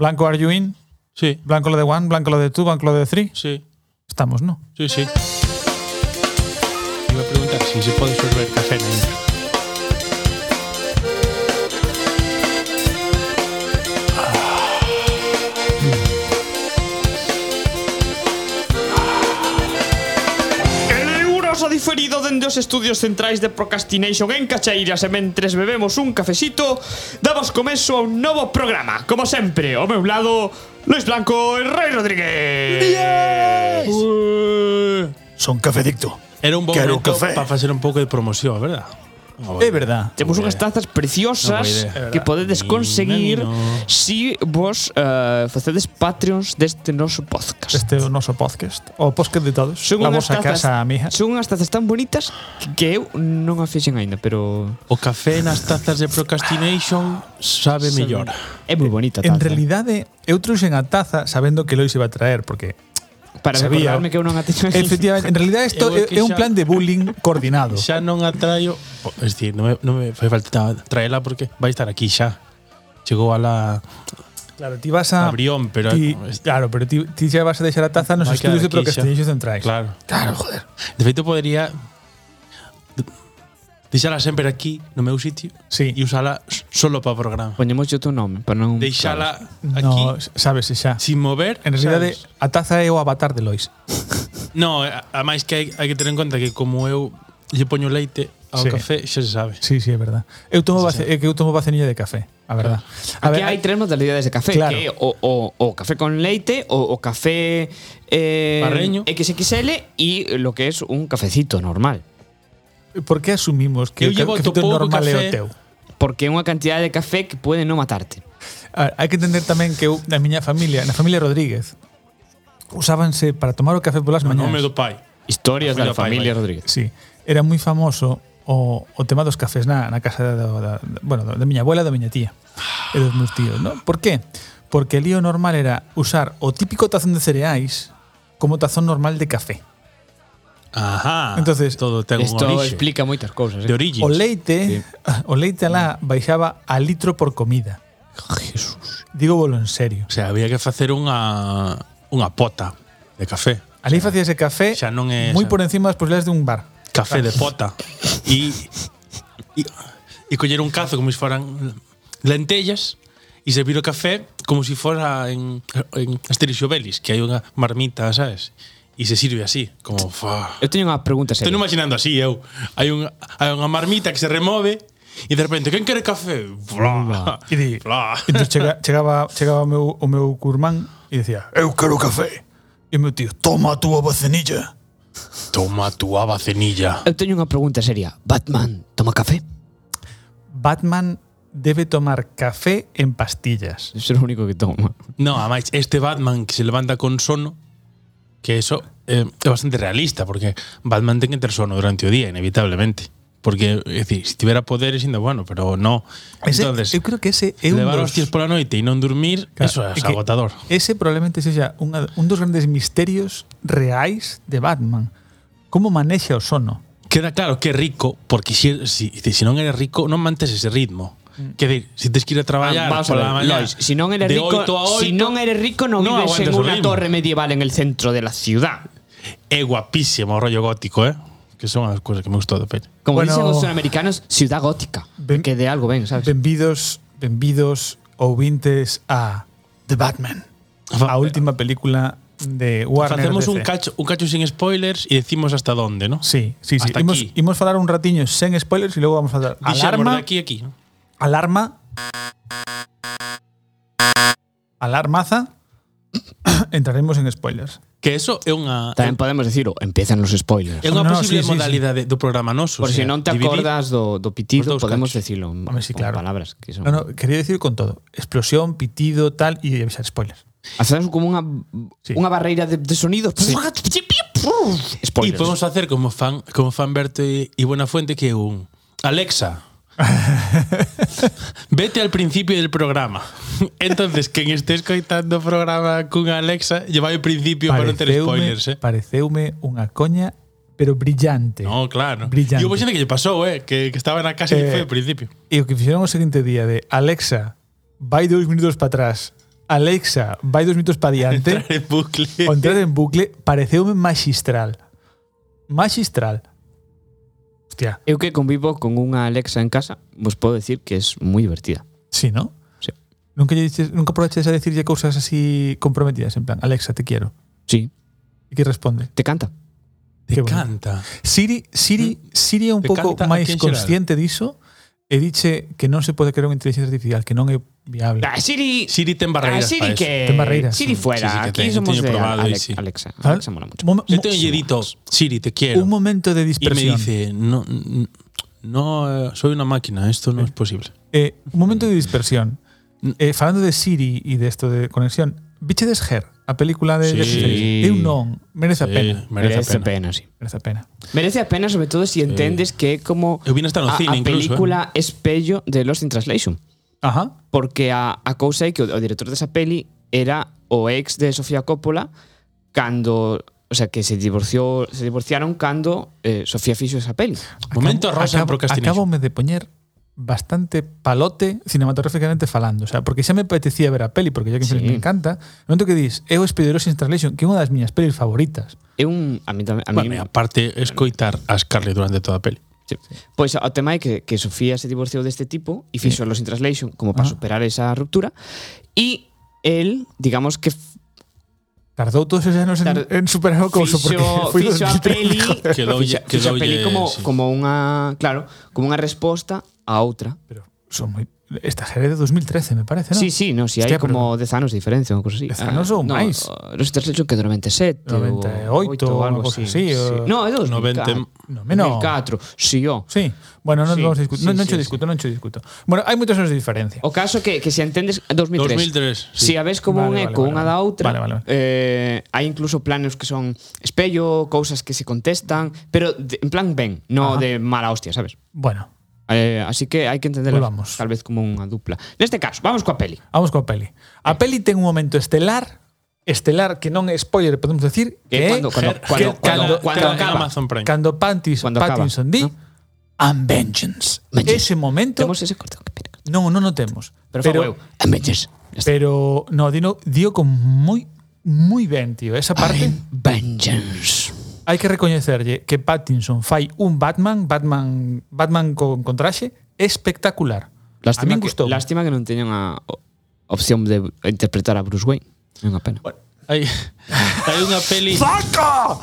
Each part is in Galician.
Blanco are you in? Sí, Blanco lo de one, blanco lo de two, blanco lo de three. sí, Estamos, ¿no? sí, sí. Iba a preguntar si se pode sorber café diferido dende os estudios centrais de Procrastination en Cacheiras e mentres bebemos un cafecito damos comezo a un novo programa Como sempre, ao meu lado, Luis Blanco e Rey Rodríguez Son cafedicto. Era un bom Quero momento café. para facer un pouco de promoción, verdad? É verdad. Temos unhas tazas preciosas no que podedes conseguir se si vos uh, facedes Patreons deste noso podcast. Este é o noso podcast. O podcast de todos. Son Na vosa tazas, casa, mija. Son unhas tazas tan bonitas que eu non a fixen aínda, pero... O café nas tazas de procrastination sabe mellor. É moi bonita taza. En realidade, eu trouxen a taza sabendo que Lois iba a traer, porque para Sabía. recordarme que eu non a teño. Efectivamente, en realidad isto Eu é, é que é un xa- plan de bullying coordinado. Xa non a traio, es decir, non me, non me fai falta traela porque vai estar aquí xa. Chegou a la Claro, ti vas a a Brión, pero ti, claro, pero ti, ti xa vas a deixar a taza nos Vai quedar estudios de aquí xa. Procrastination Centrais. Claro. claro, joder. De feito podería Deixala sempre aquí, no meu sitio, sí. e usala solo para o programa. Poñemos o teu nome, para non... Deixala aquí, no, sabes, xa. sin mover. En realidade, sabes? a taza é o avatar de Lois. no, a máis que hai, hai que ter en conta que como eu lle poño leite ao sí. café, xa se sabe. Sí, sí, é verdad. Eu tomo, base, é que eu tomo bacenilla de café, a verdad. Claro. A ver, hai tres modalidades de café, claro. que o, o, o café con leite, o, o café eh, Barreño. XXL e lo que es un cafecito normal. Por que asumimos que, eu que, que o normal é o teu? Porque é unha cantidade de café que pode non matarte. A ver, hai que entender tamén que eu, na miña familia, na familia Rodríguez, usábanse para tomar o café polas no mañás. nome do pai. Historias da familia, familia Rodríguez. Sí, era moi famoso o, o tema dos cafés na, na casa da, da, da, bueno, da miña abuela e da miña tía e dos meus tíos, ¿no? Por qué? Porque el lío normal era usar o típico tazón de cereais como tazón normal de café. Ajá. Entonces, todo ten Isto un orixe. explica moitas cousas. ¿eh? De Eh? origins. O leite, sí. o leite alá baixaba a litro por comida. Jesús. Digo bolo en serio. O sea, había que facer unha unha pota de café. Ali facíase café Xa non é- moi por encima das posibilidades dun bar. Café de pota. E e e coller un cazo como se foran lentellas e servir o café como se fora en, en Asterixio Obelix, que hai unha marmita, sabes? e se sirve así, como fa. Eu teño unha pregunta seria. Estou imaginando así eu. Hai un hai unha marmita que se remove e de repente, quen quere café? Bla. E di, bla. Entón chega, chegaba chegaba o meu o meu curmán e dicía, "Eu quero café." E meu tío, "Toma a túa bacenilla." Toma a túa bacenilla. Eu teño unha pregunta seria. Batman toma café? Batman debe tomar café en pastillas. Eso é o único que toma. No, además, este Batman que se levanta con sono que eso eh, é bastante realista, porque Batman ten que ter sono durante o día, inevitablemente. Porque, é dicir, se tivera poderes, ainda bueno, pero no. Ese, Entonces, eu creo que ese é un levar dos... hostias pola noite e non dormir, claro, eso é es agotador. Ese probablemente sexa unha, un dos grandes misterios reais de Batman. Como manexa o sono? Queda claro que é rico, porque si, si, si non eres rico, non mantes ese ritmo. Que dir, se tes que ir a traballar Ah, pola mañá, Lois, si non eres rico, 8 a 8, si non eres rico non non vives en unha ritmo. torre medieval en el centro de la ciudad. É guapísimo o rollo gótico, eh? Que son as cousas que me gustou de peli. Como Bueno. dicen os americanos, ciudad gótica. Ben- que de algo ven, sabes? Benvidos, benvidos ouvintes a The Batman A última película de Warner Facemos DC. un cacho, un cacho sin spoilers e decimos hasta dónde, ¿no? Sí, sí, sí. Hasta Imos, aquí. imos falar un ratiño sen spoilers e logo vamos a dar Dixemos alarma, de aquí a aquí. ¿no? Alarma. Alarmaza. Entraremos en spoilers. Que eso é unha Tamén podemos decirlo, empiezan os spoilers. É unha No, no, posible sí, sí, sí. modalidade do programa noso, Por o si sea, non te dividir- acordas do, do pitido, Os dous podemos cachos. decirlo Home, sí, con claro. palabras que son. No, no, quería decir con todo. Explosión, pitido, tal, y avisar spoilers. Hacemos como unha Sí. unha barreira de, de sonidos. E Spoilers. podemos hacer como fan como fan Berto e e Buenafuente que é un Alexa, Vete al principio del programa. Entonces, quen estés escoitando o programa cunha Alexa, lleva ao principio para non ter spoilers. Eh? Pareceume unha coña pero brillante. No, claro. Brillante. E o que lle pasou, eh, que, que estaba na casa eh, e foi ao principio. E o que fixeron o seguinte día de Alexa, vai dous minutos para atrás. Alexa, vai dos minutos para diante. Entrar en bucle. Entrar en bucle pareceume magistral. Magistral. Hostia. Eu que convivo con unha Alexa en casa, vos podo decir que es moi divertida. Sí, ¿no? Sí. Nunca, lle dices, nunca aproveches a decirle cousas así comprometidas, en plan, Alexa, te quiero. Sí. E que responde? Te canta. Te bueno. canta. Siri, Siri, Siri é un pouco máis consciente diso e diche que non se pode crear unha inteligencia artificial que non é viable. Ah, Siri. Siri ten barreiras Ah, Siri que. Ten barreiras. Siri fuera. Sí, sí, que Aquí ten- somos de probado y Alex- sí. Alexa. Alexa mola mucho. Mo- Yo tengo yedito. Siri, te quiero. un momento de y me dispersión. dice, no, no, eh, soy una máquina, esto no es posible. Eh, un momento de dispersión. Eh, falando de Siri e de esto de conexión, Bichedes Her, a película de Sí. de- Eu non, merece a Sí, pena. merece, Merece a pena. pena, sí. Merece a pena. Merece a pena, sobre todo si entendes que como a, cine a incluso, película espello de Lost in Translation. Ajá. Porque a, a cousa é que o, o director desa peli era o ex de Sofía Coppola cando o sea, que se divorció, se divorciaron cando eh, Sofía fixo esa peli. Momento acabo, rosa acabo, Acabome de poñer bastante palote cinematográficamente falando, o sea, porque xa me apetecía ver a peli, porque ya que sí. me encanta, no momento que dis, é o Sin Translation, que é unha das miñas pelis favoritas. É un... A mí tamén... A mí, bueno, aparte, escoitar a Scarlett durante toda a peli. Sí. Pois o tema é que, que Sofía se divorciou deste tipo e fixo Los in Translation como para Ah. superar esa ruptura e él, digamos que Tardou todos esos anos en, Tar- en superar o couso, porque foi fixo a 2013, peli a peli como, sí. como unha claro, como unha resposta a outra. Pero son moi... Esta é de 2013, me parece, non? Sí, sí, no, si hai como 10 anos de diferencia, ou cousa así. 10 anos ou máis. No, os tres que do 97, 98 ou algo así. Ah, eh, sí, sí. No, é 2004. 2004, si o. Sí. Bueno, non sí, vamos a discutir, sí, non, non sí, discuto, non non discuto. Bueno, hai moitos anos de diferencia. O caso que que se entendes 2003. 2003. Sí. Si a ves como vale, un eco vale, unha vale, da outra, vale, vale. eh hai incluso planos que son espello, cousas que se contestan, pero de, en plan ben, no Ajá. de mala hostia, sabes? Bueno, Eh, así que hai que entender pues pois tal vez como unha dupla. Neste caso, vamos coa peli. Vamos coa peli. A eh. peli ten un momento estelar estelar que non é spoiler, podemos decir, que é cando cando cando cando, cando, cando, Amazon Prime. Cando Pattinson, cando Pattinson di ¿no? I'm vengeance. vengeance. Ese momento Temos ese cortón que. Non, non o temos, pero, pero eu, I'm vengeance. Pero no, dino dio con moi moi ben, tío, esa parte. I'm vengeance hai que recoñecerlle que Pattinson fai un Batman, Batman, Batman con, con traxe espectacular. Lástima a gustou. Lástima que non teñan a opción de interpretar a Bruce Wayne. É unha pena. Bueno, hai, hai unha peli... ¡Faca!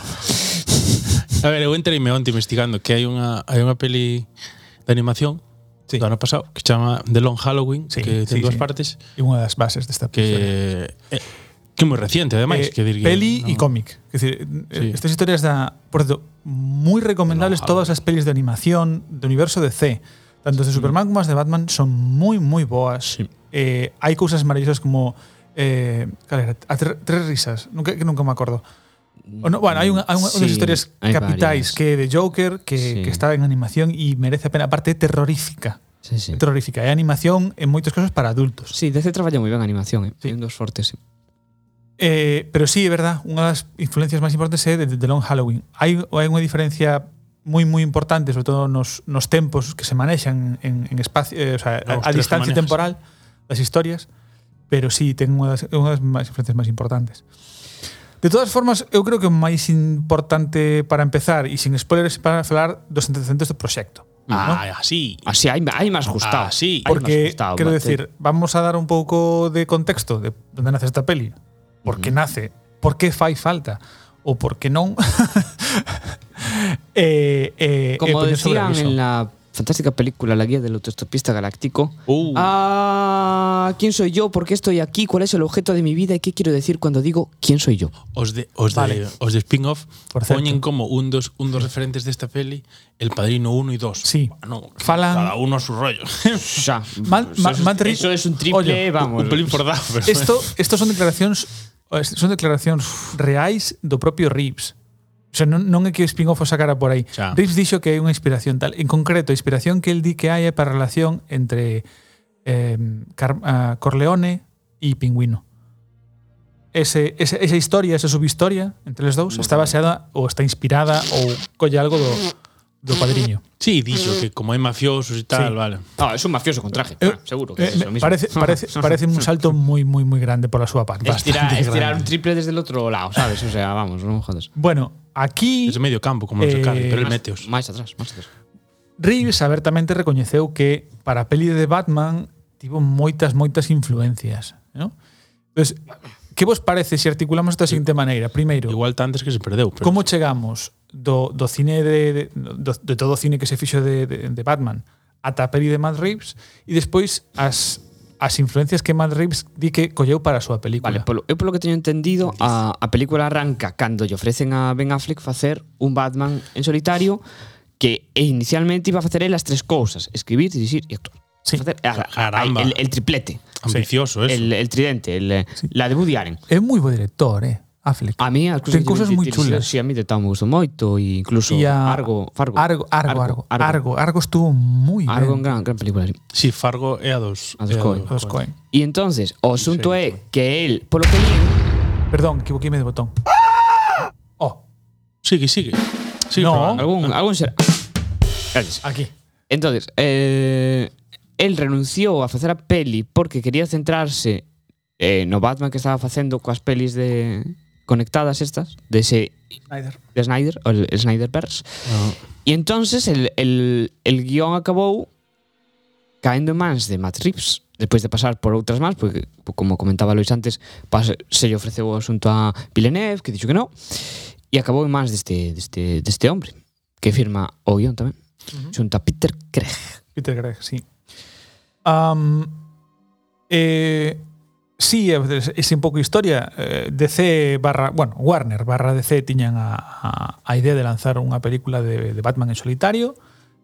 A ver, eu entrei me onte investigando que hai unha, hai unha peli de animación sí. do ano pasado que chama The Long Halloween, sí, que ten sí, dúas sí. partes. E unha das bases desta peli. Que... Eh, que moi reciente ademais, Eh, que dir que peli non- e cómic. Es decir, Sí. estas historias da, por cierto, muy recomendables No, todas as pelis de animación do universo de C. Tanto de Superman como as de Batman son moi moi boas. Sí. Eh, hai cousas maravillosas como eh? A tre- tres risas, nunca que nunca me acordo. O no, bueno, unha Sí, unhas historias hai capitais varias. que de Joker que, Sí. que está en animación e merece a pena, aparte terrorífica. Sí, sí. Terrorífica, é animación en moitos casos para adultos. Sí, DC traballa moi ben a animación, eh. Sí. Sí. Un dos fortes. Sí. Eh, pero sí, é verdad, unha das influencias máis importantes é de, de, Long Halloween. Hai, hai unha diferencia moi moi importante, sobre todo nos, nos tempos que se manexan en, en espacio, eh, o sea, a, a distancia temporal das historias, pero sí, ten unha das, unha das máis influencias máis importantes. De todas formas, eu creo que o máis importante para empezar e sin spoilers para falar dos antecedentes do proxecto. Ah, ¿no? así. Así hai, hai máis gustado. Ah, sí. Porque, gustado, quero decir, vamos a dar un pouco de contexto de onde nace esta peli por que nace, por que fai falta? Ou por que non. Eh, eh, eh, como eh, decían en la fantástica película La guía del autostopista galáctico, Uh. ah, ¿quién soy yo? ¿Por qué estoy aquí? ¿Cuál es el objeto de mi vida? ¿Y qué quiero decir cuando digo quién soy yo? Os de, os de, Vale. os de spin-off poñen como un dos, un dos referentes desta peli El Padrino 1 y 2. Sí. Bueno, Falan- cada uno a su rollo. O sea, Man- eso, eso es un triple, Oye, vamos. un pelín por dado, pero Esto, esto son declaracións son declaracións reais do propio Reeves. O sea, non, non é que o spin-off o sacara por aí. Xa. Reeves dixo que é unha inspiración tal. En concreto, a inspiración que el di que hai é para a relación entre eh, Car ah, Corleone e Pingüino. Ese, ese, esa historia, esa subhistoria entre os dous está baseada ou está inspirada ou colle algo do, do padriño. Sí, dixo que como hai mafiosos e tal, Sí. vale. Ah, es un mafioso con traje. Eh, Ah, seguro que Eh, es lo mismo. parece, parece, parece un salto muy, muy, muy grande por la súa parte. Estirar, un triple desde el otro lado, ¿sabes? O sea, vamos, no me jodas. Bueno, Aquí... Desde medio campo, como eh, no pero el meteos. Máis atrás, máis atrás. Reeves abertamente recoñeceu que para a peli de Batman tivo moitas, moitas influencias. ¿no? Entonces, que vos parece se si articulamos da seguinte maneira? Primeiro, igual antes que se perdeu. Pero como chegamos do, do cine de, de, do, de todo o cine que se fixo de, de, de Batman ata a peli de Matt Reeves e despois as as influencias que Matt Reeves di que colleu para a súa película. Vale, polo, eu polo que teño entendido, a, a película arranca cando lle ofrecen a Ben Affleck facer un Batman en solitario que inicialmente iba a facer as tres cousas, escribir, dirigir e actuar. Sí. Facer, a, a, a, el, el triplete. Ambicioso, eso. El, el tridente, el, sí. la de Woody Allen. É moi bo director, eh. Affleck. A mí as cousas, Ten cousas moi chulas. Si, a mí de Town gustou moito e incluso y a, Argo, Fargo. Argo, Argo, Argo, Argo, Argo, Argo estuvo moi ben. Argo en gran, gran película. Si, sí, Fargo é a dos. A dos Coen. Coen. E entonces, o asunto sí, é que el, polo que lín... Perdón, equivoqueime de botón. Ah! Oh. Sigue, sigue. Sí, no. Algún, algún será. Gracias. Aquí. Entonces, eh, él renunciou a facer a peli porque quería centrarse eh, no Batman que estaba facendo coas pelis de conectadas estas de ese Snyder, de Snyder o el, el Snyderverse. No. Ah. Y entonces el, el, el guión acabou caendo en mans de Matt Reeves despois de pasar por outras mans porque como comentaba Lois antes, pas, se lle ofreceu o asunto a Villeneuve, que dixo que no, e acabou en mans deste, deste, deste hombre, que firma o guión tamén, uh -huh. xunto a Peter Craig. Peter Craig, sí. Um, eh, Sí, ese un pouco historia eh, DC barra, bueno, Warner barra DC tiñan a, a, a idea de lanzar unha película de, de Batman en solitario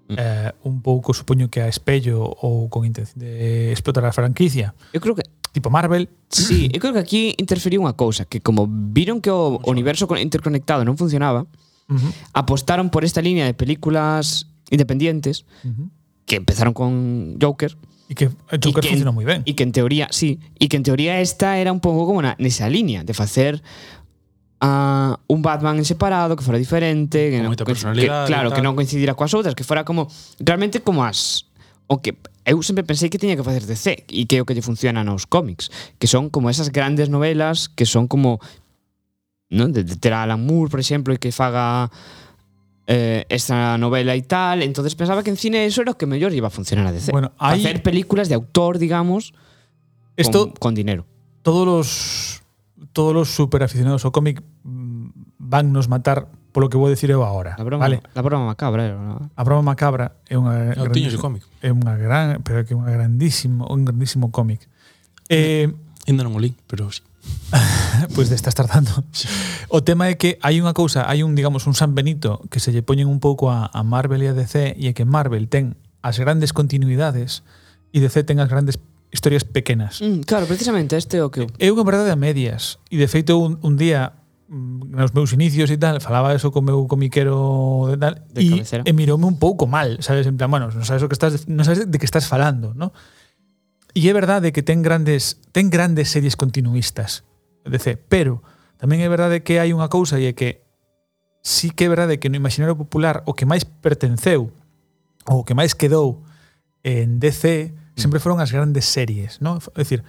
mm. eh, un pouco supoño que a espello ou con intención de explotar a franquicia Eu creo que tipo Marvel Sí, eu creo que aquí interferiu unha cousa que como viron que o universo interconectado non funcionaba uh -huh. apostaron por esta línea de películas independientes uh -huh. que empezaron con Joker uh Y que eh, eu creo que funciona moi ben. E que en teoría, sí, e que en teoría esta era un pouco como na, nesa liña de facer a uh, un Batman en separado que fora diferente, que, non, que claro, que non coincidira coas outras, que fora como realmente como as o que eu sempre pensei que tiña que facer DC e que é o que lle funciona nos cómics, que son como esas grandes novelas que son como non de, de ter a Alan Moore, por exemplo, e que faga eh, esa novela y tal. Entonces pensaba que en cine eso era lo que mejor iba a funcionar a DC. Bueno, hay... Hacer películas de autor, digamos, Esto, con, con, dinero. Todos los, todos los super aficionados o cómic mm, van nos matar polo que vou decir eu agora. La broma, vale? la broma macabra. ¿no? A broma macabra é unha Eu tiño ese cómic. É unha gran, pero que é unha grandísimo, un grandísimo cómic. Eh, ainda non o pero sí. pois de estás tardando. O tema é que hai unha cousa, hai un, digamos, un San Benito que se lle poñen un pouco a, a Marvel e a DC e é que Marvel ten as grandes continuidades e DC ten as grandes historias pequenas. Mm, claro, precisamente, este é o que... É unha verdade a medias. E de feito un, un día mm, nos meus inicios e tal, falaba eso co meu comiquero e tal, de e, cabecera. e miroume un pouco mal, sabes, en plan, bueno, non sabes o que estás, non sabes de que estás falando, ¿no? E é verdade que ten grandes ten grandes series continuistas. DC, pero tamén é verdade que hai unha cousa e é que sí que é verdade que no imaginario popular o que máis pertenceu ou o que máis quedou en DC sempre mm. foron as grandes series, non? É dicir,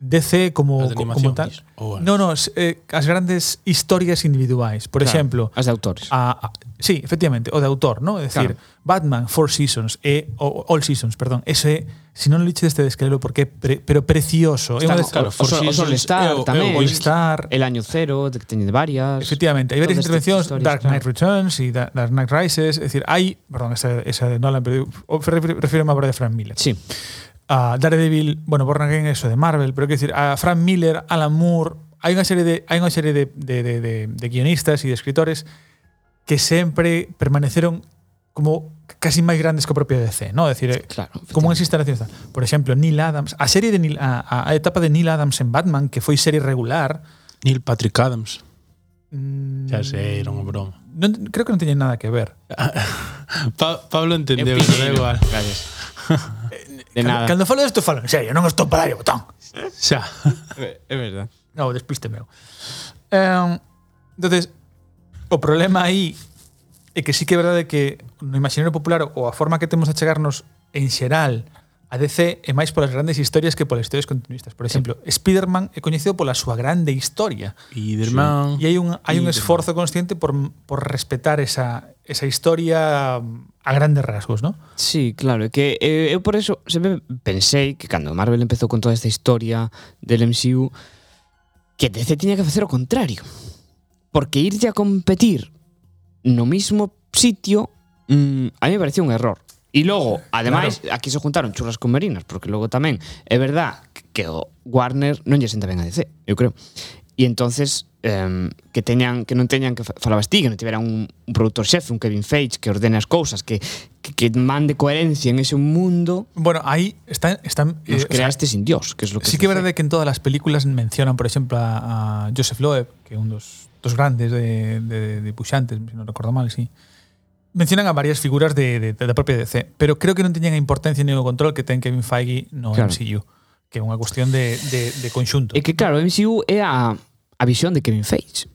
DC como, como, como tal. Ou no, as, eh, as grandes historias individuais, por claro, exemplo, as de autores. A, a, sí, efectivamente, o de autor, ¿no? É dicir, claro. Batman Four Seasons e o, All Seasons, perdón, ese si non liches este descrelo porque pre, pero precioso. Está, no, des, claro, Four o, Seasons, o Solstar tamén, o Star, el año cero, teñen varias. Efectivamente, hai varias intervencións, Dark Knight claro. Returns e Dark Knight Rises, é dicir, hai, perdón, esa, esa de Nolan, pero refiro a obra de Frank Miller. Sí a Daredevil, bueno, Born Again eso de Marvel, pero quiero decir, a Frank Miller, Alan Moore, hai unha serie de hai unha serie de, de, de, de, de guionistas e de escritores que sempre permaneceron como casi máis grandes que o propio DC, ¿no? Es decir, claro, como unhas instalacións. Por exemplo, Neil Adams, a serie de Neil, a, a etapa de Neil Adams en Batman, que foi serie regular, Neil Patrick Adams. Mm, xa sei, era unha broma. Non, creo que non teñen nada que ver. pa Pablo entendeu, pero igual. Calles. De cando, nada. Cando falo desto, falo en serio, non estou para dar o botón. Xa. é verdad. Non, despiste meu. Eh, entonces, o problema aí é que sí que é verdade que no imaginario popular ou a forma que temos de chegarnos en xeral A DC é máis polas grandes historias que polas historias continuistas. Por exemplo, sí. Spider-Man é coñecido pola súa grande historia. Spiderman. E hai un hai un esforzo consciente por por respetar esa esa historia a grandes rasgos, ¿no? Sí, claro, que eh, eu por eso sempre pensei que cando Marvel empezou con toda esta historia del MCU que DC tiña que facer o contrario. Porque irlle a competir no mismo sitio mm, a mí me parecía un error E logo, ademais, claro. aquí se juntaron churras con merinas, porque logo tamén é verdad que o Warner non lle senta ben a DC, eu creo. E entonces eh, que teñan que non teñan que falabas ti, que non tiveran un, un produtor xefe, un Kevin Feige que ordene as cousas, que, que, que mande coherencia en ese mundo. Bueno, aí están están nos eh, creaste o sea, sin Dios, que es lo que Sí que é verdade que en todas as películas mencionan, por exemplo, a, a Joseph Loeb, que é un dos dos grandes de de de Puxantes, se si non recordo mal, sí. Si mencionan a varias figuras de, de, da propia DC, pero creo que non teñen a importancia nin o control que ten Kevin Feige no claro. MCU, que é unha cuestión de, de, de conxunto. É que claro, o MCU é a, a visión de Kevin Feige.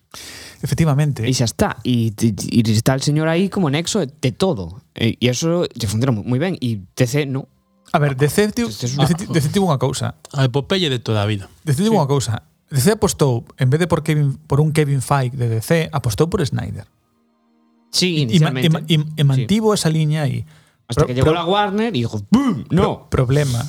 Efectivamente. E xa está. E, e, e está el señor aí como nexo de todo. E, e eso lle funciona moi ben. E DC no. A ver, DC DC, tivo unha cousa. A epopeye de toda a vida. DC tivo sí. unha cousa. DC apostou, en vez de por, Kevin, por un Kevin Feige de DC, apostou por Snyder. Sí, inicialmente. Eman, eman, eman, emantivo sí. esa línea ahí. Hasta pro, que llegó pro, la Warner y dijo ¡Bum! ¡No! Pro, problema.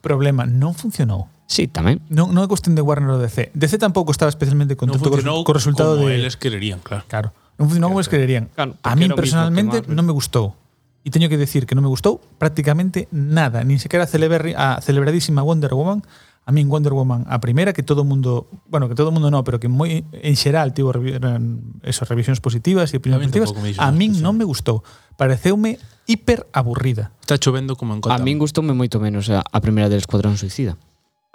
Problema. No funcionó. Sí, también. No, no es cuestión de Warner o DC. DC tampoco estaba especialmente contento no con, con resultado como de. les quererían, claro. Claro. No funcionó como les quererían. Claro, a mí personalmente no me gustó. Y tengo que decir que no me gustó prácticamente nada. Ni siquiera a celebradísima Wonder Woman A min Wonder Woman, a primeira que todo mundo, bueno, que todo mundo no, pero que moi en xeral tivo esas revisións positivas e opinións positivas, a min non me gustou. Pareceume hiper aburrida. Está chovendo como en conta. A min gustoume moito menos a, a primeira del Escuadrón Suicida.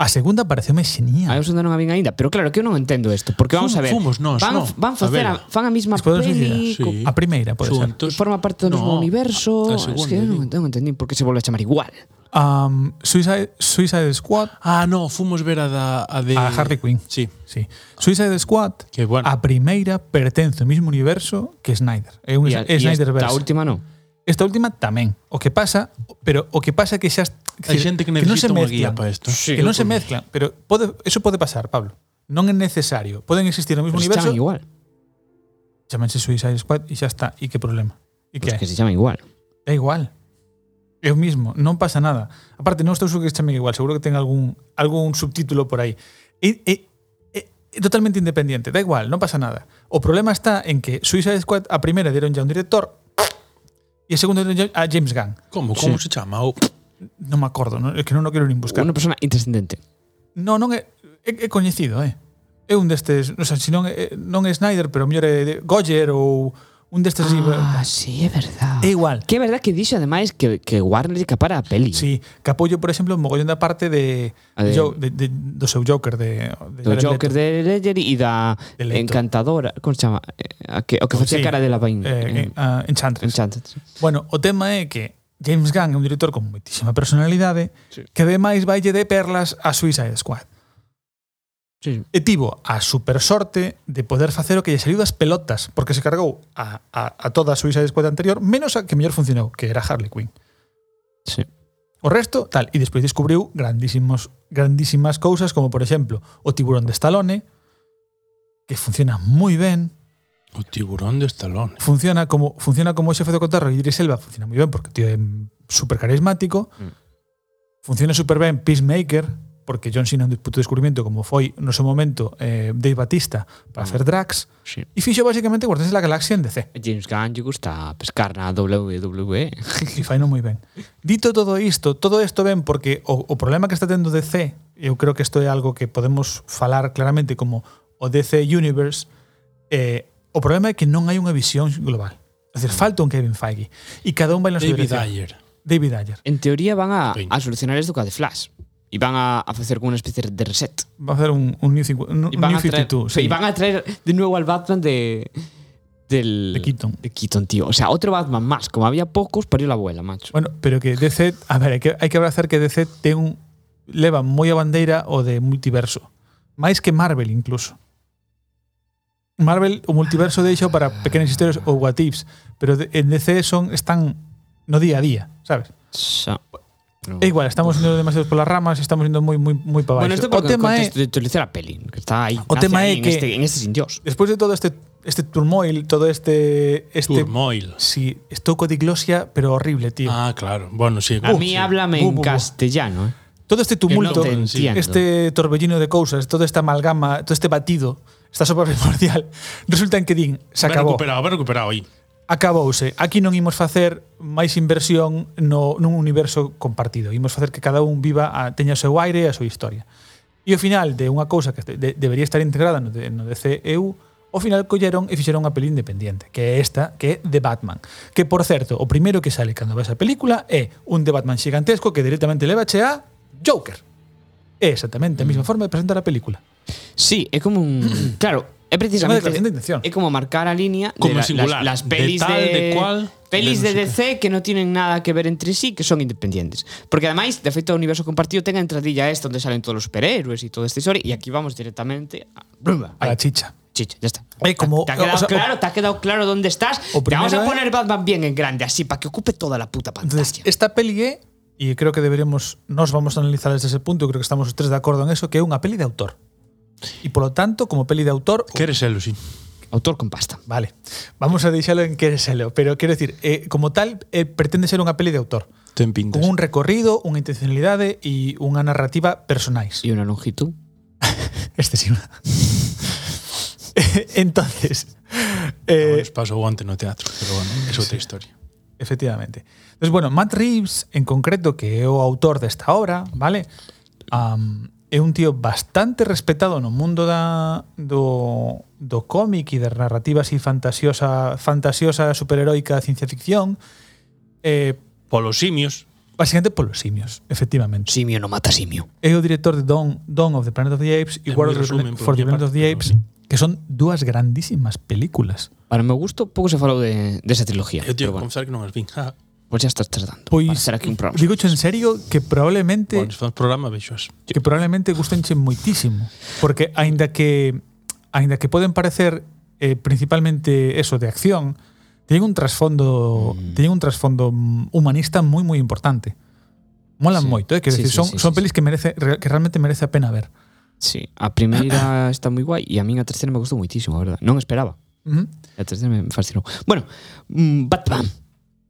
A segunda pareceume xenial. A segunda non a vin aínda, pero claro que eu non entendo isto, porque vamos a ver. Fomos nós, van, no. van facer a, a, fan a mesma peli. Ah, sí. A primeira, pode ser. Entonces, forma parte do no, mesmo universo. A, a segunda, es que non, non entendín por que se volve a chamar igual. Um, Suicide, Suicide Squad. Ah, no, fomos ver a da a de a Harley Quinn. Sí, sí. Suicide Squad. Que bueno. A primeira pertence ao mesmo universo que Snyder. É un e a, e Esta última non. Esta última tamén. O que pasa, pero o que pasa é que xa Hai xente que necesita que non se guía para isto. Sí, que non se mezclan, pero pode, eso pode pasar, Pablo. Non é necesario. Poden existir no mismo pero universo. igual. Chámanse Suicide Squad e xa está. E que problema? E que pues que se llama igual. É igual. É o mismo, non pasa nada. Aparte, non estou seguro que se chame igual, seguro que ten algún, algún subtítulo por aí. E, e, totalmente independiente, da igual, non pasa nada. O problema está en que Suicide Squad a primeira deron ya un director e a segunda deron a James Gunn. Como? Como sí. se chama? O non me acordo, non, é que non o quero nin buscar. Unha persona intrascendente. Non, non é, é, é coñecido, é. É un destes, non sei, se non é, non é Snyder, pero mellor é de Goyer ou un destes así. Ah, eh, sí, é verdad. É igual. Que é verdad que dixo ademais que, que Warner lle capara a peli. Sí, que apoio, por exemplo, mogollón da parte de, a de, de, de, do seu Joker de, de do Jared Joker Leto. de Ledger e da de encantadora, como se chama? Eh, a que, o que oh, facía sí, cara de la Bain. Eh, eh, ah, Enchantress. Enchantress. Bueno, o tema é que James Gunn é un director con moitísima personalidade sí. que ademais vaille de perlas a Suicide Squad. Sí. E tivo a super sorte de poder facer o que lle saliu das pelotas, porque se cargou a, a, a toda a Suicide Squad anterior, menos a que mellor funcionou, que era Harley Quinn. Sí. O resto, tal, e despois descubriu grandísimos, grandísimas cousas, como por exemplo o tiburón de Stallone, que funciona moi ben, O tiburón de Stallone. Funciona como, funciona como ese de cotarro y Idris Elba funciona muy bien porque tío es súper carismático. Mm. Funciona súper bien Peacemaker porque John Cena es un puto descubrimiento como foi no seu momento eh, Dave Batista para mm. hacer drags. Sí. E fixo basicamente Guardians de la Galaxia en DC. James Gunn lle gusta pescar na WWE. E faino moi ben. Dito todo isto, todo isto ben porque o, o problema que está tendo DC, eu creo que isto é algo que podemos falar claramente como o DC Universe, eh, O problema é que non hai unha visión global. É dicir, falta un Kevin Feige. E cada un vai na súa David Ayer. David Ayer. En teoría van a, a solucionar isto ca de Flash. E van a, a facer como unha especie de reset. Va a facer un, un New, 50, un, new 52. Traer, sí. Van a traer de nuevo al Batman de... Del, de Keaton. De Keaton, tío. O sea, otro Batman más. Como había pocos, parió la abuela, macho. Bueno, pero que DC... A ver, hai que, hai que abrazar que DC ten un, leva moi a bandeira o de multiverso. Máis que Marvel, incluso. Marvel o multiverso deixa para pequenas historias ou what ifs, pero en DC son están no día a día, sabes? Xa. No. É igual, estamos indo demasiado polas ramas, estamos indo moi moi moi para baixo. Bueno, isto o tema é de utilizar a peli, que está aí. O tema é que este, en este sin Dios. Despois de todo este este turmoil, todo este este turmoil. Sí, estou co diglosia, pero horrible, tío. Ah, claro. Bueno, sí. A uh, mí sí. háblame uh, en uh, castellano, eh. Todo este tumulto, no este torbellino de cousas, toda esta amalgama, todo este batido, esta sopa primordial, resulta en que din, se ben acabou. Ben recuperado, ben recuperado aí. Acabouse. Aquí non imos facer máis inversión no, nun universo compartido. Imos facer que cada un viva, a, teña o seu aire e a súa historia. E ao final de unha cousa que de, debería estar integrada no, no DCEU, ao final colleron e fixeron unha peli independente, que é esta, que é The Batman. Que, por certo, o primeiro que sale cando ves a película é un The Batman xigantesco que directamente leva che a Joker. É exactamente a mesma forma de presentar a película. Sí, é como un... claro, é precisamente... declaración de intención. É como marcar a línea de Como la- singular. las, las De pelis de, tal, de cual, pelis de de, no DC que non tienen nada que ver entre sí, que son independientes. Porque ademais, de feito, o universo compartido ten a entradilla esta onde salen todos os superhéroes e toda esta historia, e aquí vamos directamente a... A la chicha. Chicha, ya está. É como- ¿Te ha quedado o sea, claro? ¿Te ha quedado claro dónde estás? o Te vamos a poner Batman bien en grande, así, para que ocupe toda la puta pantalla. Entonces, esta peli e creo que deberemos, nos vamos a analizar desde ese punto, creo que estamos os tres de acordo en eso, que é unha peli de autor. E polo tanto, como peli de autor... queres selo, sí. Autor con pasta. Vale. Vamos a deixalo en queres selo. Pero quero decir, eh, como tal, eh, pretende ser unha peli de autor. Ten pintas. Con un recorrido, unha intencionalidade e unha narrativa personais. E unha longitud. Excesiva. Entonces... Eh, bueno, paso guante no teatro, pero bueno, é outra sí. historia. Efectivamente. Entonces, bueno, Matt Reeves, en concreto, que é o autor desta obra, vale? Um, é un tío bastante respetado no mundo da, do, do cómic e das narrativas e fantasiosa, fantasiosa superheroica ciencia ficción. Eh, polos simios. Básicamente polos simios, efectivamente. Simio no mata simio. É o director de Dawn, Dawn of the Planet of the Apes e War resumen, for the Planet of the Apes. Que son dúas grandísimas películas. Para meu gusto, pouco se falou de, desa de trilogía. Eu teño que confesar que non as vin. Pois ya estás tratando pois, para hacer aquí un programa. Digo en serio que probablemente... Pois, faz programa, bichos. Que probablemente gustenche moitísimo. Porque, aínda que aínda que poden parecer eh, principalmente eso de acción, teñen un trasfondo mm. teñen un trasfondo humanista moi moi importante. Molan sí. moito, eh, que sí, decir, sí, son sí, son sí, pelis sí. que merece que realmente merece a pena ver. Sí, a primeira está moi guai e a min a terceira me gustou moitísimo, a verdad. Non esperaba. Uh -huh. A terceira me fascinou. Bueno, mm, Batman.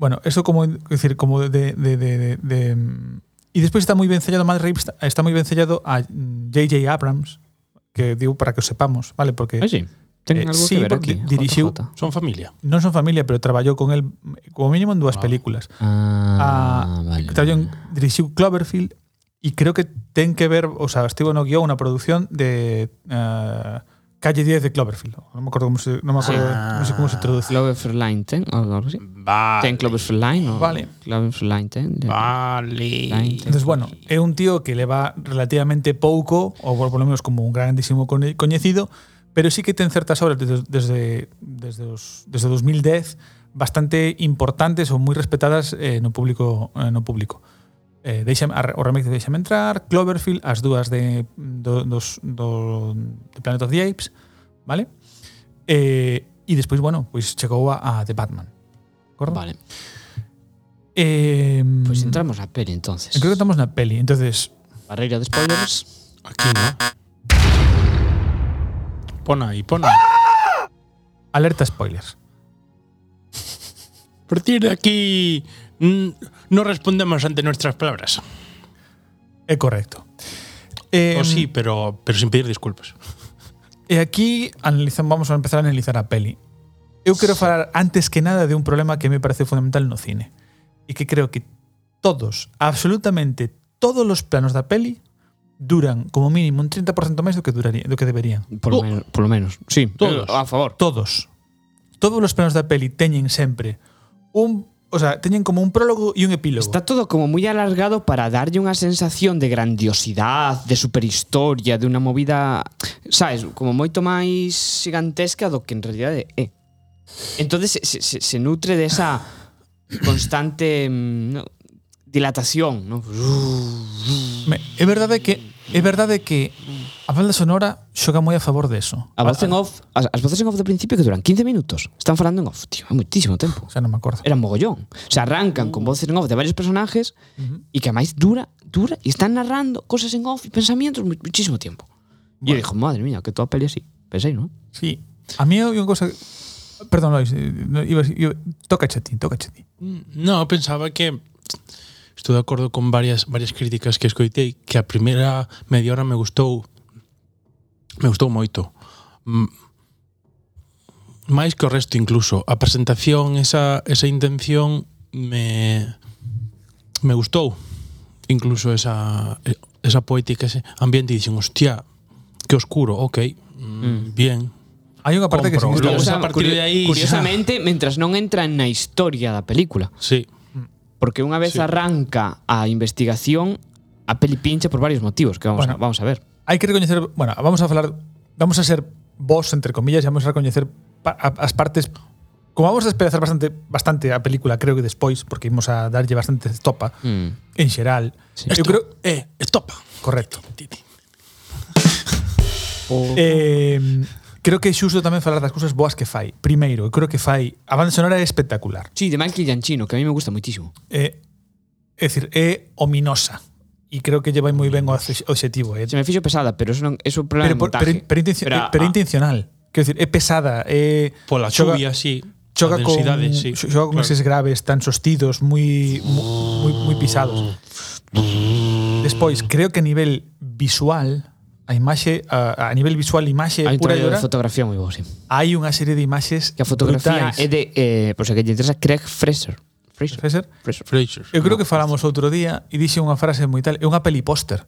Bueno, eso como decir como de de de, de, de, de y despois está moi ben sellado Matt Reeves está- moi ben sellado a J.J. Abrams, que digo para que o sepamos, vale? Porque Ah, Eh, algo sí, que ver porque aquí. Son familia. non son familia, pero traballou con el como mínimo en dúas Ah. películas. Ah, a, vale. traballou en dirixiu Cloverfield e creo que ten que ver, o sea, estivo no guion unha produción de eh, Calle 10 de Cloverfield. Non me acordo como se, non me acordo, ah, non sei como se traduce. Cloverfield Line ten, algo así. Vale. Ten Cloverfield Line ou Vale. Cloverfield Line ten. Vale. Line, ten. Entonces, bueno, é un tío que leva relativamente pouco, ou por lo menos como un grandísimo coñecido, pero sí que ten certas obras desde desde desde, os, desde 2010 bastante importantes ou moi respetadas eh, no público eh, no público eh, deixame, o remake de Deixame Entrar, Cloverfield, as dúas de, do, dos, do, de Planet of the Apes, vale? Eh, e despois, bueno, pois chegou a, a The Batman. Cordo? Vale. Eh, pois pues entramos na peli, entonces. Creo que estamos na peli, entonces... Barreira de spoilers. Aquí, ¿no? Pona aí, pona. ¡Ah! Alerta spoilers. Partir de aquí... Mm. No respondemos ante nuestras palabras. É correcto. Eh, o sí, pero, pero sin pedir disculpas. E aquí analizamos, vamos a empezar a analizar a peli. Eu quero falar antes que nada de un problema que me parece fundamental no cine. E que creo que todos, absolutamente todos os planos da peli duran como mínimo un 30% máis do que duraría, do que deberían. Por lo, Oh. menos, por lo menos. Sí, Todos. eh, a favor. Todos. Todos os planos da peli teñen sempre un, O sea, teñen como un prólogo e un epílogo. Está todo como moi alargado para darlle unha sensación de grandiosidade, de superhistoria, de unha movida, sabes, como moito máis gigantesca do que en realidade é. Entonces se, se, se nutre de esa constante mm, no, dilatación, ¿no? Me, é verdade que É verdade que a banda sonora xoga moi a favor deso. A voz en off, as, as voces en off do principio que duran 15 minutos, están falando en off, tío, é moitísimo tempo. Xa o sea, non me acordo. Era mogollón. O sea, arrancan con voces en off de varios personajes uh -huh. e que a máis dura, dura e están narrando cosas en off e pensamientos muchísimo tiempo. Bueno. E eu dixo, madre mía, que toda a peli así. Pensei, non? Sí. A mí hai unha cosa... Perdón, Lois, eh, iba, iba, iba, toca a ti, toca a ti. No, pensaba que estou de acordo con varias varias críticas que escoitei, que a primeira media hora me gustou me gustou moito. Máis que o resto incluso. A presentación, esa, esa intención me me gustou. Incluso esa esa poética, ese ambiente, e dixen, hostia, que oscuro, ok, mm. mm. bien, Hai unha parte Compro, que se gusta. Curiosa, a partir de aí, curiosamente, xa... mentras non entra na historia da película. Sí. Porque unha vez sí. arranca a investigación, a peli pincha por varios motivos que vamos, bueno, a, vamos a ver. Hai que recoñecer, bueno, vamos a falar, vamos a ser vos, entre comillas, e vamos a recoñecer pa, a, as partes Como vamos a despedazar bastante bastante a película, creo que despois, porque imos a darlle bastante estopa mm. en xeral. Sí. Eu creo, eh, estopa. Correcto. Oh. Eh, Creo que é xusto tamén falar das cousas boas que fai. Primeiro, eu creo que fai... A banda sonora é espectacular. Sí, de Michael Gianchino, que a mí me gusta moitísimo. Eh, é, é decir, é ominosa. E creo que lle vai moi ben o objetivo. É. Eh. Se me fixo pesada, pero eso non, eso problema pero, por, pero, pero, intencio, pero, eh, pero, ah, intencional. Quero decir, é pesada. É, Pola chuvia, sí. Choca con, sí, xoga con claro. eses graves tan sostidos, moi moi, moi pisados. Despois, creo que a nivel visual a imaxe a, a nivel visual imaxe Hai pura e dura. de fotografía moi bo, sí. Hai unha serie de imaxes que a fotografía brutais. é de eh, por se que lle interesa Craig Fraser. Fraser. Fraser. Fraser. Fraser. Eu creo que falamos outro día e dixe unha frase moi tal, é unha peli póster.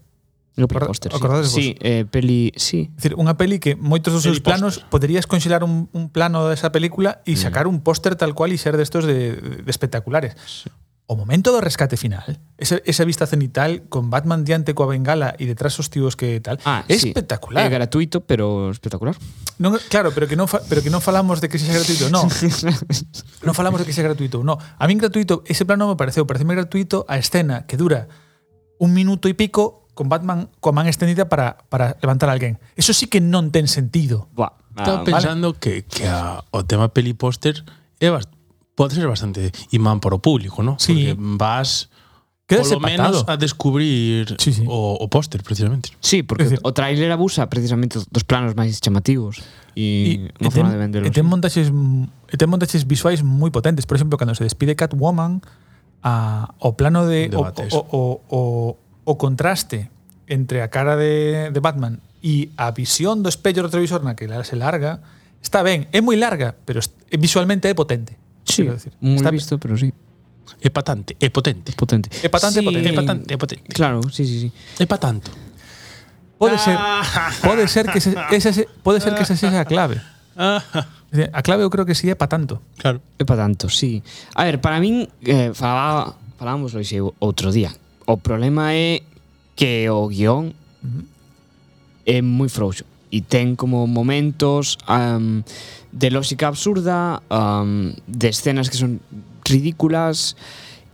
No peli póster. Acordades sí. sí, eh, peli, sí. É dicir, unha peli que moitos dos seus planos poderías conxelar un, un plano desa película e mm. sacar mm. un póster tal cual e ser destos de, de espectaculares. Sí. O momento do rescate final, esa, esa vista cenital con Batman diante coa bengala e detrás os tíos que tal, ah, é sí. espectacular. É gratuito, pero espectacular. Non, claro, pero que non fa, pero que non falamos de que sexa gratuito, non. non falamos de que sexa gratuito, non. A min gratuito, ese plano me pareceu, pareceme gratuito a escena que dura un minuto e pico con Batman coa man extendida para, para levantar a alguén. Eso sí que non ten sentido. Buah. Estaba ah, pensando vale. que, que a, o tema peli póster é bastante pode ser bastante imán para o público, ¿no? Sí. Porque vas Quédase polo patado. menos a descubrir sí, sí. o, o póster, precisamente. Sí, porque decir, o tráiler abusa precisamente dos planos máis chamativos e, e, e ten, de vendelos. E ten montaxes, e ten montaxes visuais moi potentes. Por exemplo, cando se despide Catwoman, a, o plano de... O, o, o, o, o contraste entre a cara de, de Batman e a visión do espello retrovisor na que se larga, está ben, é moi larga, pero visualmente é potente. Sí, decir. moi Está visto, pero sí. É patante, é potente. É potente. É patante, sí. potente, é patante, é potente. Claro, sí, sí, sí. É pa tanto. Pode ser, ah. pode ser que se, esa se, pode ser que esa sexa a clave. Ah. A clave eu creo que si sí, é pa tanto. Claro. É patanto, sí. A ver, para min eh, falaba falábamos hoxe outro día. O problema é que o guión uh -huh. é moi frouxo e ten como momentos um, de lógica absurda, um, de escenas que son ridículas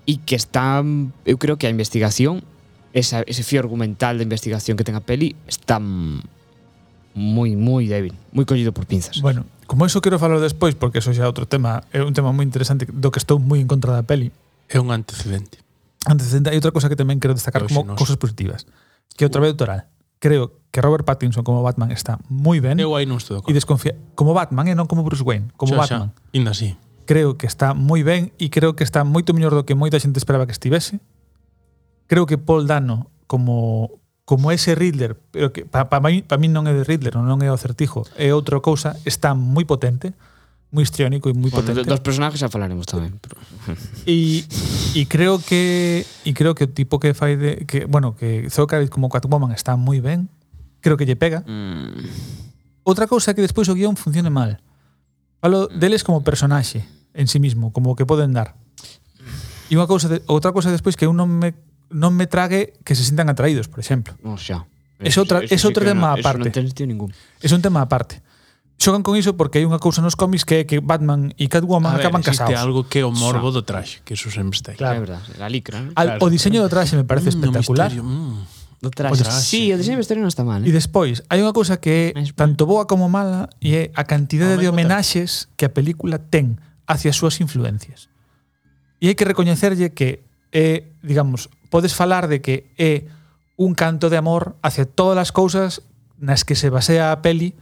e que están, eu creo que a investigación, esa, ese fío argumental de investigación que ten a peli, está moi, moi débil, moi collido por pinzas. Bueno, como eso quero falar despois, porque eso xa é outro tema, é un tema moi interesante do que estou moi en contra da peli. É un antecedente. Antecedente, hai outra cosa que tamén quero destacar Pero como nos... cosas positivas, que outra vez autoral creo que Robert Pattinson como Batman está moi ben. Eu aí non estou de acordo. E desconfía como Batman e non como Bruce Wayne, como xa, Batman. Xa, inda así. Creo que está moi ben e creo que está moito mellor do que moita xente esperaba que estivese. Creo que Paul Dano como como ese Riddler, pero que para pa, pa, mí, pa mí non é de Riddler, non é o certijo, é outra cousa, está moi potente moi histriónico e moi bueno, potente. Dos personajes xa falaremos tamén. E e creo que e creo que o tipo que fai de que bueno, que Zocaris como Catwoman está moi ben. Creo que lle pega. Mm. Outra cousa é que despois o guión funcione mal. Falo deles como personaxe en sí mismo, como que poden dar. E unha cousa de, outra cousa despois que eu non me non me trague que se sintan atraídos, por exemplo. Non xa. É outra, é outro tema no, aparte. Eso non ten sentido ningún. É un tema aparte xogan con iso porque hai unha cousa nos cómics que é que Batman e Catwoman a ver, acaban casados. algo que é o morbo do traxe, que eso sempre está aí. Claro. verdade, la licra. ¿no? Al, claro. O diseño do traxe me parece mm, espectacular. No misterio, mm. Do traxe. O traxe. Sí, o diseño vestuario non está mal. Eh? E despois, hai unha cousa que é tanto boa como mala e é a cantidade de homenaxes que a película ten hacia as súas influencias. E hai que recoñecerlle que é, digamos, podes falar de que é un canto de amor hacia todas as cousas nas que se basea a peli,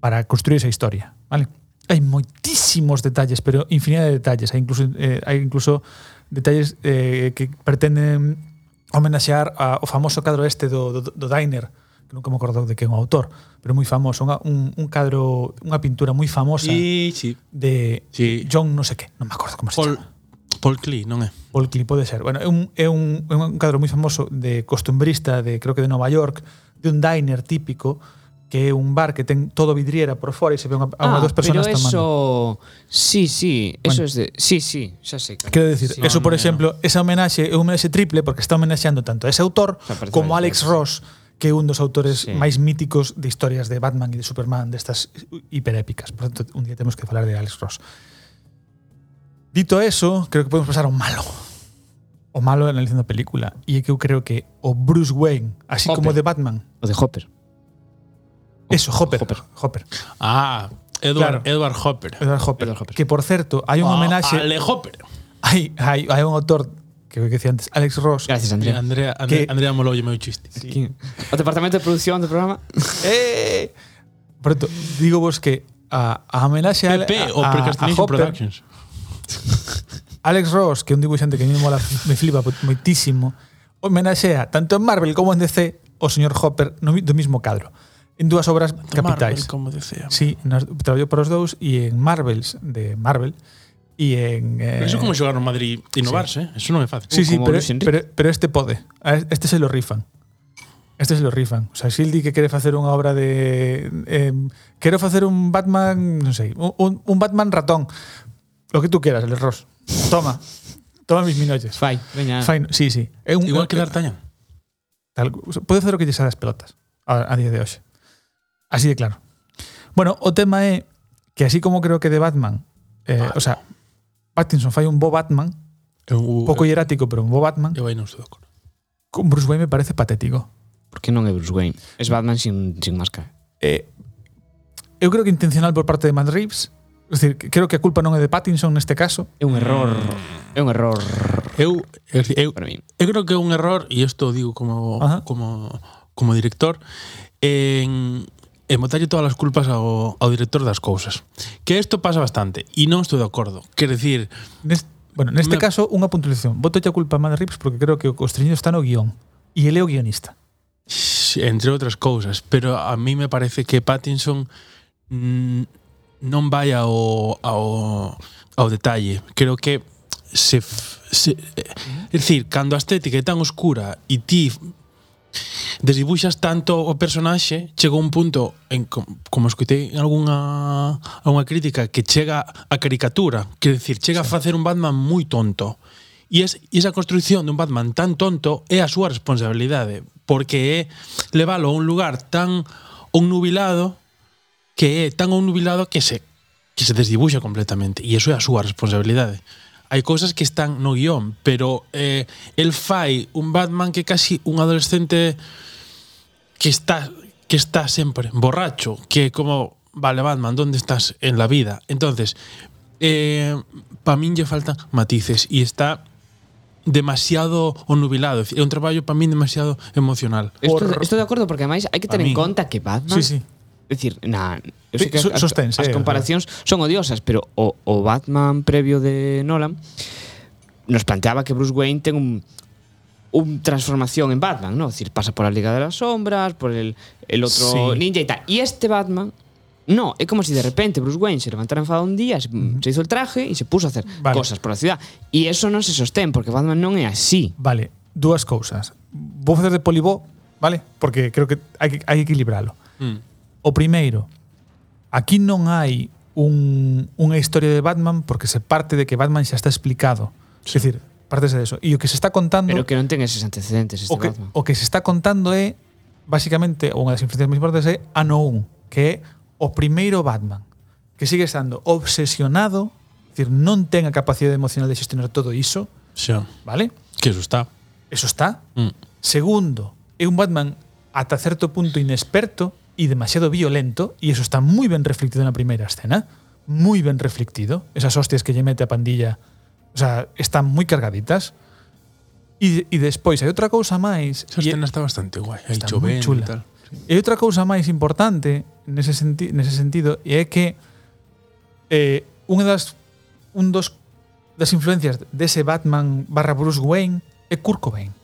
para construir esa historia, vale? Hai moitísimos detalles, pero infinidade de detalles, hai incluso eh, hai incluso detalles eh, que pretenden homenaxear a, o famoso cadro este do, do, do Diner, que nunca me acordo de que é un autor, pero moi famoso, unha, un, un cadro, unha pintura moi famosa sí, sí. de sí. John no sé que, non me acordo como Paul, se chama. Paul Klee, non é? Paul Klee, pode ser. Bueno, é un, é un, é un cadro moi famoso de costumbrista de, creo que de Nova York, de un diner típico, que é un bar que ten todo vidriera por fora e se ve unha, ah, unha dos personas pero eso... Sí, sí, eso bueno. es de... Sí, sí, xa sei. Claro. Quero decir, sí, eso, no, por no, exemplo, no. esa homenaxe é un homenaxe triple porque está homenaxeando tanto a ese autor como a Alex Ross, que é un dos autores sí. máis míticos de historias de Batman e de Superman destas hiperépicas. Por tanto, un día temos que falar de Alex Ross. Dito eso, creo que podemos pasar ao malo. O malo analizando a película. E é que eu creo que o Bruce Wayne, así Hopper. como de Batman... O de Hopper. Eso, Hopper. Hopper. Hopper. Ah, Edward, claro. Edward, Hopper. Edward Hopper. Edward Hopper. Que por certo, hai un ah, oh, homenaxe. Ale Hopper. Hai, hai, hai un autor que que decía antes, Alex Ross. Gracias, Andrea. Andrea, Andrea, que, Andrea molou meu chiste. Sí. O departamento de producción do programa. eh! Pronto, digo vos que a, a homenaxe a, a, o a, a Hopper, Productions. Alex Ross, que é un dibuixante que me mola, me flipa moitísimo, homenaxea tanto en Marvel como en DC o señor Hopper no, do mismo cadro. En dúas obras capitais. Marvel, como decía. Sí, nas, traballou para os dous e en Marvels de Marvel e en eh, Pero Eso como xogar no Madrid innovarse, eh? eso non é fácil. Sí, sí, pero, pero, pero este pode. Este se lo rifan. Este se lo rifan. O sea, se el di que quere facer unha obra de... Eh, quero facer un Batman, non sei, un, un- Batman ratón. Lo que tú quieras, el Ross. Toma. Toma mis minolles. Fai, veña. Fine. Sí, sí. É un, Igual que D'Artagnan. Tal, pode facer o que lle sabe as pelotas a, a día de hoxe. Así de claro. Bueno, o tema é que así como creo que de Batman, eh, Batman. o sea, Pattinson fai un bo Batman, un pouco hierático, pero un bo Batman. Eu aí non estou de acordo. Con Bruce Wayne me parece patético. Por que non é Bruce Wayne? Es Batman sin, sin máscara. Eh, eu creo que intencional por parte de Matt Reeves, Es decir, creo que a culpa non é de Pattinson neste caso. É un error. É un error. Eu, eu, para mí. eu creo que é un error, e isto digo como, Ajá. como, como director, en e botalle todas as culpas ao, ao director das cousas. Que isto pasa bastante, e non estou de acordo. Quer decir... Neste, bueno, neste me... caso, unha puntualización. Voto a culpa a Matt Reeves porque creo que o constreñido está no guión. E ele é o guionista. Entre outras cousas. Pero a mí me parece que Pattinson mmm, non vai ao, ao, ao detalle. Creo que se, se... Eh, é dicir, cando a estética é tan oscura e ti desdibuxas tanto o personaxe, chegou un punto en como escutei en algunha algunha crítica que chega a caricatura, quer decir, chega sí. a facer un Batman moi tonto. E es, esa construción dun Batman tan tonto é a súa responsabilidade, porque é leválo a un lugar tan onnubilado que é tan onnubilado que se que se desdibuxa completamente e iso é a súa responsabilidade hai cousas que están no guión, pero eh, el fai un Batman que casi un adolescente que está que está sempre borracho, que como vale Batman, onde estás en la vida? Entonces, eh, pa min lle faltan matices e está demasiado onubilado. É un traballo para min demasiado emocional. Estou, estou de acordo porque ademais hai que ter en conta que Batman sí, sí. É dicir, na, eu Sí, sei que as, as eh, comparacións son odiosas, pero o, o Batman previo de Nolan nos planteaba que Bruce Wayne ten un un transformación en Batman, ¿no? Es decir, pasa por la Liga de las Sombras, por el, el otro Sí. ninja y tal. Y este Batman, no, es como si de repente Bruce Wayne se levantara enfadado un día, se, se hizo el traje y se puso a hacer Vale. cosas por la ciudad. Y eso non se sostén, porque Batman non é así. Vale, dúas cousas. Vou facer de polibó, vale? Porque creo que hai que, hai que equilibralo. Mm. O primeiro, aquí non hai un, unha historia de Batman porque se parte de que Batman xa está explicado. Sí. Es decir, partese de eso. E o que se está contando... Pero que non ten eses antecedentes este o que, Batman. O que se está contando é, basicamente, unha das influencias máis importantes é Ano 1, que é o primeiro Batman, que sigue estando obsesionado, es decir, non ten a capacidade emocional de xestionar todo iso. Xa. Vale? Que eso está. Eso está. Mm. Segundo, é un Batman ata certo punto inexperto, y demasiado violento, y eso está muy bien reflectido en la primera escena, muy bien reflectido, esas hostias que lle mete a pandilla, o sea, están moi cargaditas, e, e despois hai outra cousa máis... Esa escena está bastante guai, hai chula. e tal. Sí. E outra cousa máis importante nese, senti nese sentido é que eh, unha das un dos das influencias dese Batman barra Bruce Wayne é Kurt Cobain.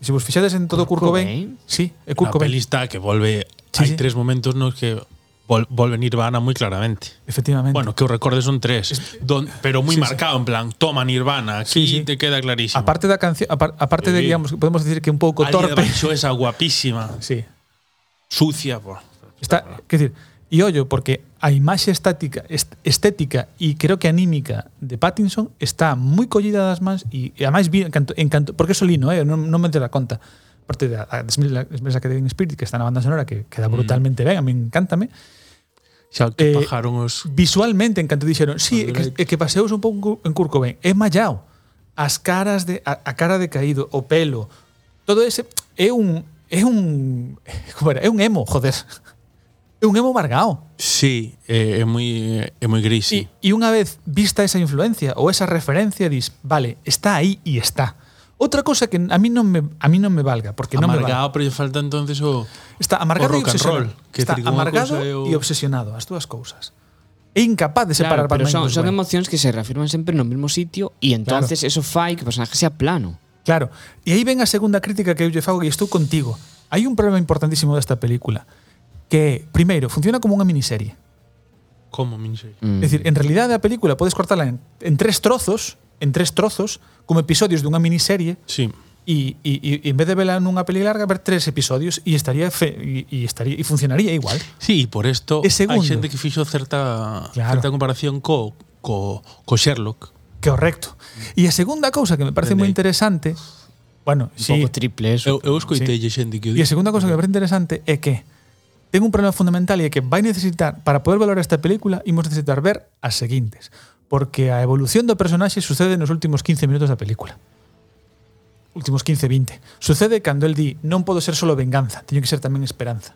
E se vos fixades en todo Kurt Cobain, sí, é Kurt Cobain. pelista que volve, sí, hai sí. tres momentos nos que vol, volve Nirvana moi claramente. Efectivamente. Bueno, que os recordes son tres, es, don, pero moi sí, marcado, sí. en plan, toma Nirvana, aquí sí, sí. te queda clarísimo. Aparte da canción, aparte sí. de, digamos, podemos decir que un pouco torpe. Ali esa guapísima. Sí. Sucia, por... Está, quer decir, E ollo, porque a imaxe estática, estética e creo que anímica de Pattinson está moi collida das mans e, e ademais vi en canto, porque eso lino, eh, non, non me dera conta. Parte da, da desmesa que ten Spirit que está na banda sonora que queda mm. brutalmente mm. ben, a mí. Encántame xa que eh, pajaron os visualmente en canto dixeron, si, sí, é que, é que paseos un pouco en Curco ben, é mallao. As caras de a, a cara de caído, o pelo, todo ese é un é un como era, é un emo, joder. É un emo margao. Sí, é, é moi é moi gris, sí. Y, y unha vez vista esa influencia ou esa referencia, dis, vale, está aí e está. Outra cosa que a mí non me a mí non me valga, porque non me valga. Amargado, pero falta entonces o Está amargado o rock and obsesionado. roll, que está amargado o- e obsesionado, as dúas cousas. É incapaz de separar Claro, pero Batman son, son Wayne. emocións que se reafirman sempre no mesmo sitio e entonces eso fai que o personaje sea plano. Claro. E aí ven a segunda crítica que eu lle fago e estou contigo. Hai un problema importantísimo desta película que, primeiro, funciona como unha miniserie. Como miniserie? Mm. É dicir, en realidade a película podes cortarla en, en tres trozos, en tres trozos, como episodios dunha miniserie. Sí. E, e, e en vez de verla nunha peli larga, ver tres episodios e estaría fe, e, e estaría e funcionaría igual. Sí, por isto hai xente que fixo certa claro. certa comparación co co co Sherlock. Correcto. E a segunda cousa que me parece moi interesante, bueno, un sí, pouco triple eso. Eu, eu escoitei sí. xente que E a segunda cousa que me parece interesante é que ten un problema fundamental e é que vai necesitar, para poder valorar esta película, imos necesitar ver as seguintes, porque a evolución do personaxe sucede nos últimos 15 minutos da película. Últimos 15, 20. Sucede cando el di, non podo ser solo venganza, teño que ser tamén esperanza.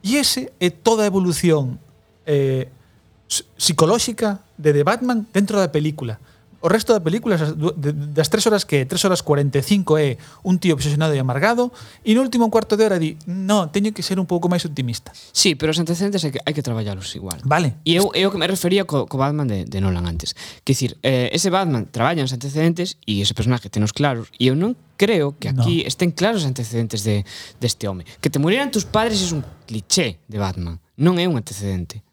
E ese é toda a evolución eh, psicolóxica de The Batman dentro da película O resto da película das 3 horas que 3 horas 45 é un tío obsesionado e amargado e no último cuarto de hora di, "No, teño que ser un pouco máis optimista." Sí, pero os antecedentes hai que, hai que traballalos igual. Vale. E eu eu que me refería co, co Batman de, de Nolan antes. Que dicir, eh, ese Batman traballa os antecedentes e ese personaje tenos claros e eu non creo que aquí no. estén claros os antecedentes de deste de home. Que te murieran tus padres é un cliché de Batman, non é un antecedente.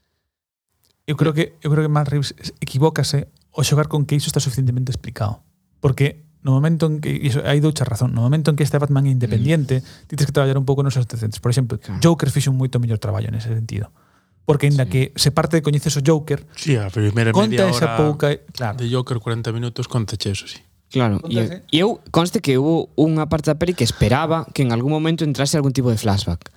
Eu creo que eu creo que Matt Reeves equivócase o xogar con que iso está suficientemente explicado. Porque no momento en que iso, hai doucha razón, no momento en que este Batman é independiente, mm. tens que traballar un pouco nos antecedentes. Por exemplo, claro. Joker fixe un moito mellor traballo nese sentido. Porque ainda sí. que se parte de coñeces o Joker, sí, a primeira conta media esa hora pouca, claro. de Joker 40 minutos con eso, sí. Claro, e eu, eu conste que hubo unha parte da peli que esperaba que en algún momento entrase algún tipo de flashback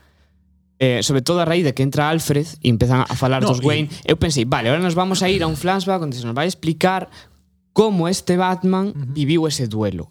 eh, sobre todo a raíz de que entra Alfred e empezan a falar no, dos Wayne, eu pensei, vale, ahora nos vamos a ir a un flashback onde se nos vai explicar como este Batman uh -huh. viviu ese duelo.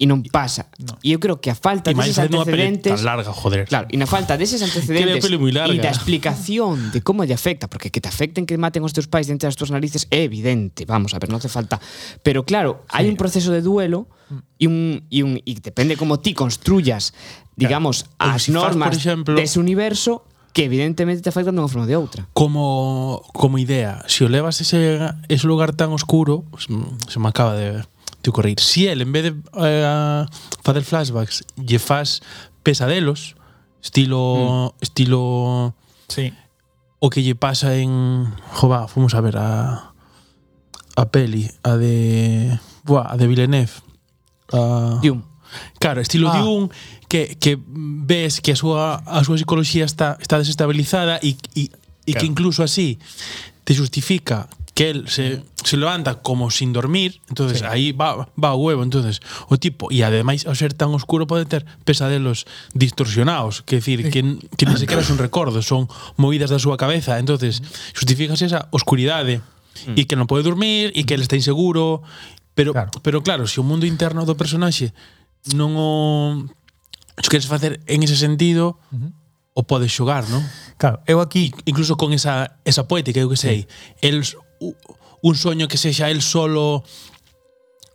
E non pasa. No. E eu creo que a falta deses unha antecedentes tan larga, joder. Claro, e na falta deses antecedentes e da explicación de como lle afecta, porque que te afecten que maten os teus pais dentro das tuas narices é evidente, vamos a ver, non hace falta. Pero claro, hai un proceso de duelo e un e un e depende como ti construyas, digamos, Ou as si normas por exemplo- dese universo que evidentemente te afectan dunha forma ou de outra. como como idea, se o levas ese ese lugar tan oscuro, se me acaba de de ocorrer. Si el, en vez de eh, facer flashbacks, lle faz pesadelos, estilo... Mm. estilo sí. O que lle pasa en... Jova, fomos a ver a... A peli, a de... Buah, a de Villeneuve. A, Dune. Claro, estilo ah. Dune, que, que ves que a súa, a súa psicología está, está desestabilizada e, e, e claro. que incluso así te justifica que él se, se levanta como sin dormir, entonces sí. aí va, va o huevo, entonces o tipo, e ademais ao ser tan oscuro pode ter pesadelos distorsionados, que decir, sí. que, que ni sequera son recordos, son movidas da súa cabeza, entonces justificas esa oscuridade e mm. que non pode dormir e que ele está inseguro, pero claro. pero claro, se o mundo interno do personaxe non o se queres facer en ese sentido, uh -huh o podes xogar, non? Claro, eu aquí incluso con esa esa poética, eu que sei, sí un soño que sexa el solo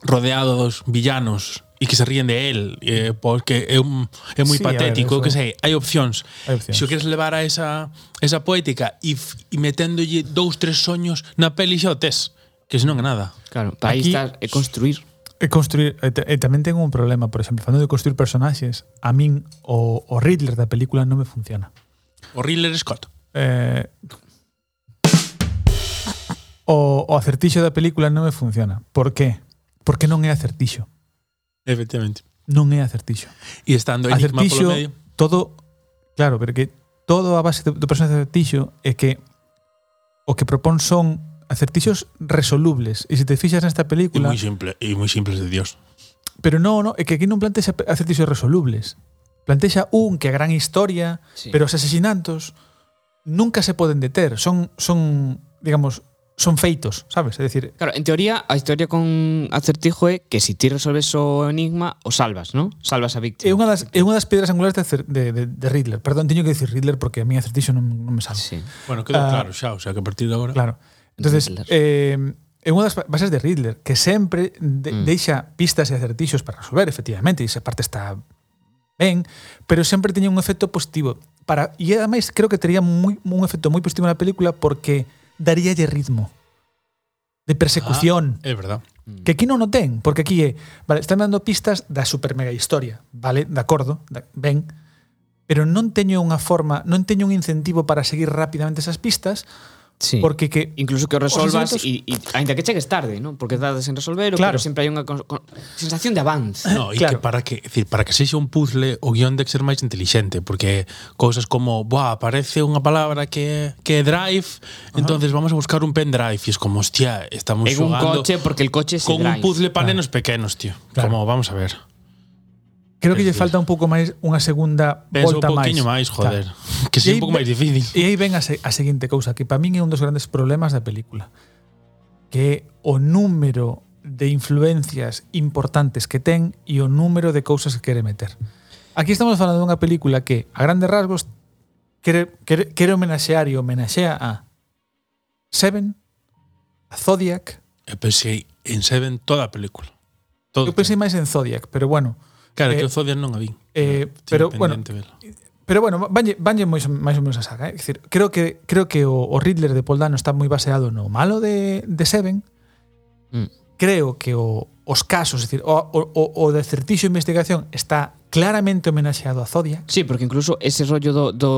rodeado dos villanos e que se ríen de él, eh, porque é, un, é moi sí, patético, ver, eso... que sei, hai opcións. Hai opcións. Se o queres levar a esa, esa poética e, e meténdolle dous, tres soños na peli xa o tes, que senón é nada. Claro, para aí estar e construir. E construir, e, e tamén tengo un problema, por exemplo, falando de construir personaxes, a min o, o Riddler da película non me funciona. O Riddler Scott. Eh, o, o acertixo da película non me funciona. Por qué? Porque non é acertixo. Efectivamente. Non é acertixo. E estando enigma acertixo, polo medio... todo... Claro, porque todo a base do, do personaje acertixo é que o que propón son acertixos resolubles. E se te fixas nesta película... E moi simple, e moi simples de Dios. Pero no, no, é que aquí non plantexa acertixos resolubles. Plantexa un que a gran historia, sí. pero os asesinatos nunca se poden deter. Son, son digamos, son feitos, sabes? É dicir, claro, en teoría, a historia con acertijo é que se si ti resolves o enigma, o salvas, ¿no? Salvas a víctima. É unha das, é unha das pedras angulares de, de, de, de Riddler. Perdón, teño que decir Riddler porque a mí acertixo non, non me salva. Sí. Bueno, quedou uh, claro xa, o sea, que a partir de agora... Claro. Entonces, Riddler. eh, é unha das bases de Riddler, que sempre de, mm. deixa pistas e acertixos para resolver, efectivamente, e esa parte está ben, pero sempre teña un efecto positivo. Para, e ademais creo que tería moi, un efecto moi positivo na película porque daríalle ritmo de persecución. Ah, é verdad. Mm. Que aquí non o ten, porque aquí é, vale, están dando pistas da super mega historia, vale, de acordo, da, ben, pero non teño unha forma, non teño un incentivo para seguir rapidamente esas pistas, Sí. Porque que incluso que o resolvas e asuntos... aínda que chegues tarde, ¿no? Porque dades en resolver, claro. pero sempre hai unha sensación de avance. Eh, no, e claro. que para que, decir, para que sexa un puzzle, o guión de ser máis inteligente, porque cousas como, buah, aparece unha palabra que que é drive, Ajá. entonces vamos a buscar un pendrive, e es como, hostia, estamos en un coche porque el coche se con drive. un puzzle para claro. nenos pequenos, tío. Claro. Como vamos a ver creo que lle falta un pouco máis unha segunda Penso volta máis. Penso un máis, joder. Claro. Que sei un pouco máis difícil. E aí ven a, se, a seguinte cousa, que para min é un dos grandes problemas da película. Que o número de influencias importantes que ten e o número de cousas que quere meter. Aquí estamos falando dunha película que, a grandes rasgos, quere, quere, quere homenaxear e homenaxea a Seven, a Zodiac... Eu pensei en Seven toda a película. Todo eu pensei máis en Zodiac, pero bueno... Claro, eh, que o Zodiac non a vi. Eh, pero, bueno, vela. pero bueno, vanlle, vanlle moi, máis ou menos a saga. Eh? Decir, creo que creo que o, o Riddler de Paul Dano está moi baseado no malo de, de Seven. Mm. Creo que o, os casos, decir, o, o, o de certixo investigación está claramente homenaxeado a Zodiac. Sí, porque incluso ese rollo do, do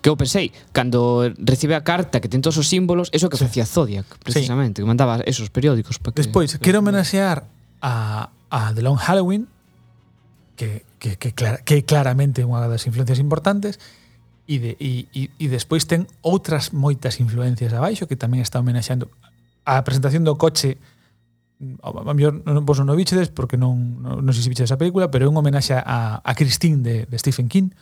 que eu pensei, cando recibe a carta que ten todos os símbolos, eso que sí. facía Zodiac, precisamente, sí. que mandaba esos periódicos para que Despois, que... quero homenaxear a a The Long Halloween que, que, que, clara, que claramente unha das influencias importantes e, de, e, e, e despois ten outras moitas influencias abaixo que tamén está homenaxeando a presentación do coche a mellor non, vos non o bichedes porque non, non, non sei se bichedes a película pero é un homenaxe a, a Christine de, de Stephen King.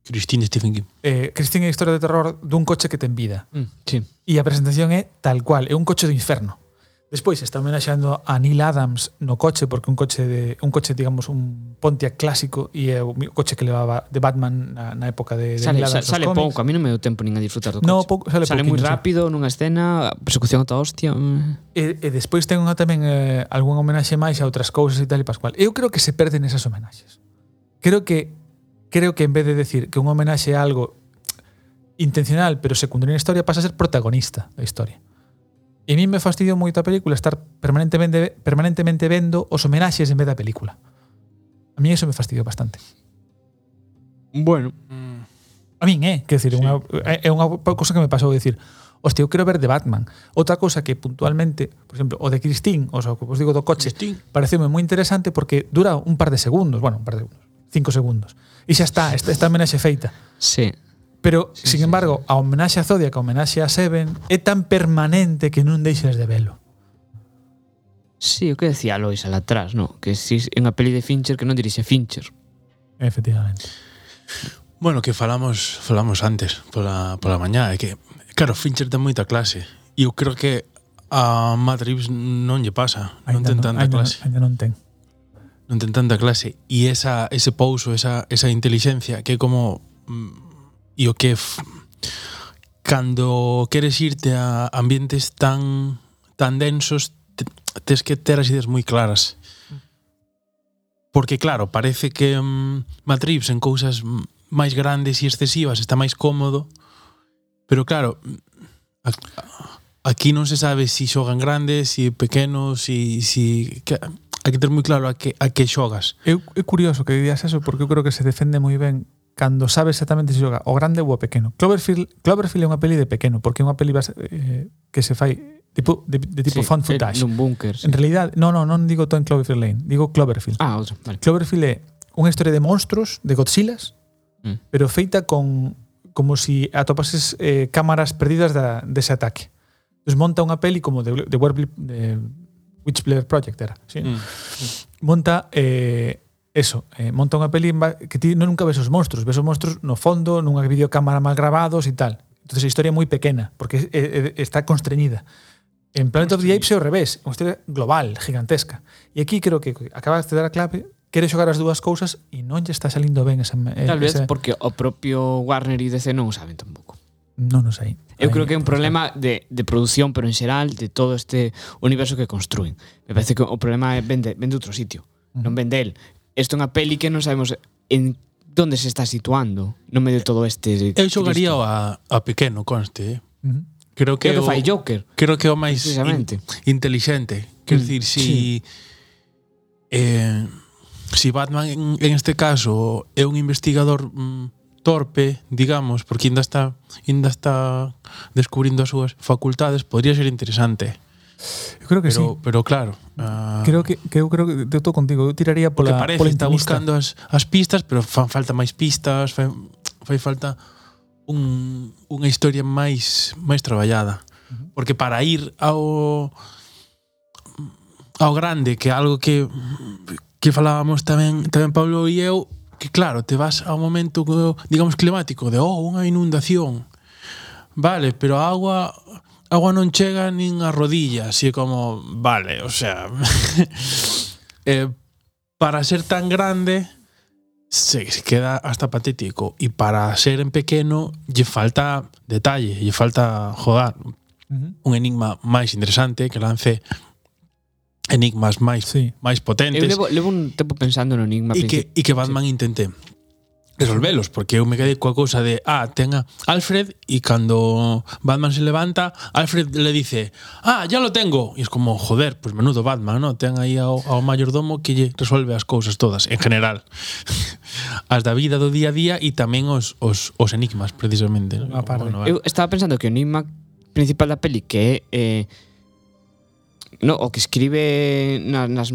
Christine de Stephen King. Eh, Christine é a historia de terror dun coche que ten vida. Mm, sí. e a presentación é tal cual é un coche do inferno. Despois está homenaxeando a Neil Adams no coche porque un coche de un coche, digamos, un Pontiac clásico e é o coche que levaba de Batman na, na época de, de sale, Neil Adams. Sale, sale pouco, a mí non me deu tempo nin a disfrutar do coche. No, pouco, sale sale moi rápido nunha escena, persecución ata hostia. Mm. E, e despois ten unha tamén eh, algún homenaxe máis a outras cousas e tal e pascual. Eu creo que se perden esas homenaxes. Creo que creo que en vez de decir que un homenaxe é algo intencional pero secundario na historia pasa a ser protagonista da historia. E mí me fastidiou moito a película estar permanentemente permanentemente vendo os homenaxes en vez da película. A mí eso me fastidiou bastante. Bueno. A min, eh? Quer decir, sí. unha, é unha cousa que me pasou de decir hostia, eu quero ver de Batman. Outra cosa que puntualmente, por exemplo, o de Christine, o sea, que vos digo do coche, pareceume moi interesante porque dura un par de segundos, bueno, un par de segundos, cinco segundos. E xa está, esta, esta homenaxe feita. Sí. Pero, sí, sin sí, embargo, sí. a homenaxe a Zodiac, a homenaxe a Seven, é tan permanente que non deixes de velo. Sí, o que decía Lois al atrás, no? Que si en a peli de Fincher que non dirixe Fincher. Efectivamente. Bueno, que falamos falamos antes pola, pola mañá, é que claro, Fincher ten moita clase e eu creo que a Matt Reeves non lle pasa, non ten tanta ainda clase. Ainda non ten. Non ten tanta clase e esa ese pouso, esa esa inteligencia que é como mm, e o que cando queres irte a ambientes tan tan densos te, tes que ter as ideas moi claras porque claro, parece que mm, Matrix en cousas máis grandes e excesivas está máis cómodo pero claro aquí non se sabe se si xogan grandes, se si pequenos se, si, si, que, hai que ter moi claro a que, a que xogas. É, é curioso que dirías eso porque eu creo que se defende moi ben cando sabe exactamente se xoga o grande ou o pequeno. Cloverfield, Cloverfield é unha peli de pequeno, porque é unha peli base, eh, que se fai tipo, de, de tipo sí, found footage. Nun búnker. Sí. En realidad, no, no, non digo todo en Cloverfield Lane, digo Cloverfield. Ah, outro, vale. Cloverfield é unha historia de monstruos, de Godzillas, mm. pero feita con como si atopases eh, cámaras perdidas da, dese ataque. Entón, monta unha peli como de, de, Warble, de Witch Project era. ¿sí? Mm. Monta eh, eso, eh, monta unha peli que ti non nunca ves os monstruos, ves os monstruos no fondo, nunha videocámara mal grabados e tal. Entonces a historia é moi pequena, porque é, é, está constreñida. En Planet of the Apes é o revés, unha historia global, gigantesca. E aquí creo que acabas de dar a clave quere xogar as dúas cousas e non lle está salindo ben esa... Tal vez esa... porque o propio Warner e DC non o saben tampouco. Non o sei. Eu creo que é un problema de, de produción, pero en xeral, de todo este universo que construen. Me parece que o problema é vende, vende outro sitio. Non vende el. Isto é unha peli que non sabemos en donde se está situando no medio de todo este Eu xogaría a, a pequeno, conste, eh? Uh -huh. Creo que, creo que o, fai Joker. Creo que é o máis in, inteligente. Quer mm, dicir, si sí. eh, si Batman en, en este caso é un investigador mm, torpe, digamos, porque ainda está ainda está descubrindo as súas facultades, podría ser interesante. Eu creo que pero, sí. Pero claro. Uh... Creo que, que eu creo que eu estou contigo, eu tiraría pola Porque parece, pola está buscando as, as pistas, pero fan falta máis pistas, fai, fai falta un, unha historia máis máis traballada. Uh -huh. Porque para ir ao ao grande, que algo que que falábamos tamén tamén Pablo e eu, que claro, te vas a un momento digamos climático de oh, unha inundación. Vale, pero a agua agua non chega nin a rodilla, así como, vale, o sea, eh, para ser tan grande se queda hasta patético y para ser en pequeno lle falta detalle, lle falta jogar un enigma máis interesante que lance enigmas máis sí. máis potentes. Eu levo, levo un tempo pensando no enigma e que, e que Batman sí. intente resolvelos, porque eu me quedei coa cousa de, ah, ten a Alfred e cando Batman se levanta, Alfred le dice, ah, ya lo tengo. E es como, joder, pues menudo Batman, ¿no? Ten aí ao, ao mayordomo que lle resolve as cousas todas, en general. as da vida do día a día e tamén os, os, os enigmas, precisamente. ¿no? bueno, eu estaba pensando que o enigma principal da peli que é... Eh, no, o que escribe nas,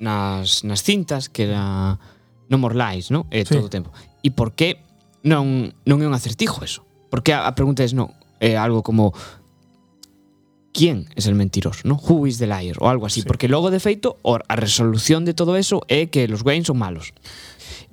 nas, nas cintas que era no morlais, non? Eh, sí. todo o tempo. E por que non, non é un acertijo eso? Porque a, a pregunta é non, é algo como quién es el mentiroso, ¿no? Who is the liar o algo así, sí. porque logo de feito a resolución de todo eso é que los Wayne son malos.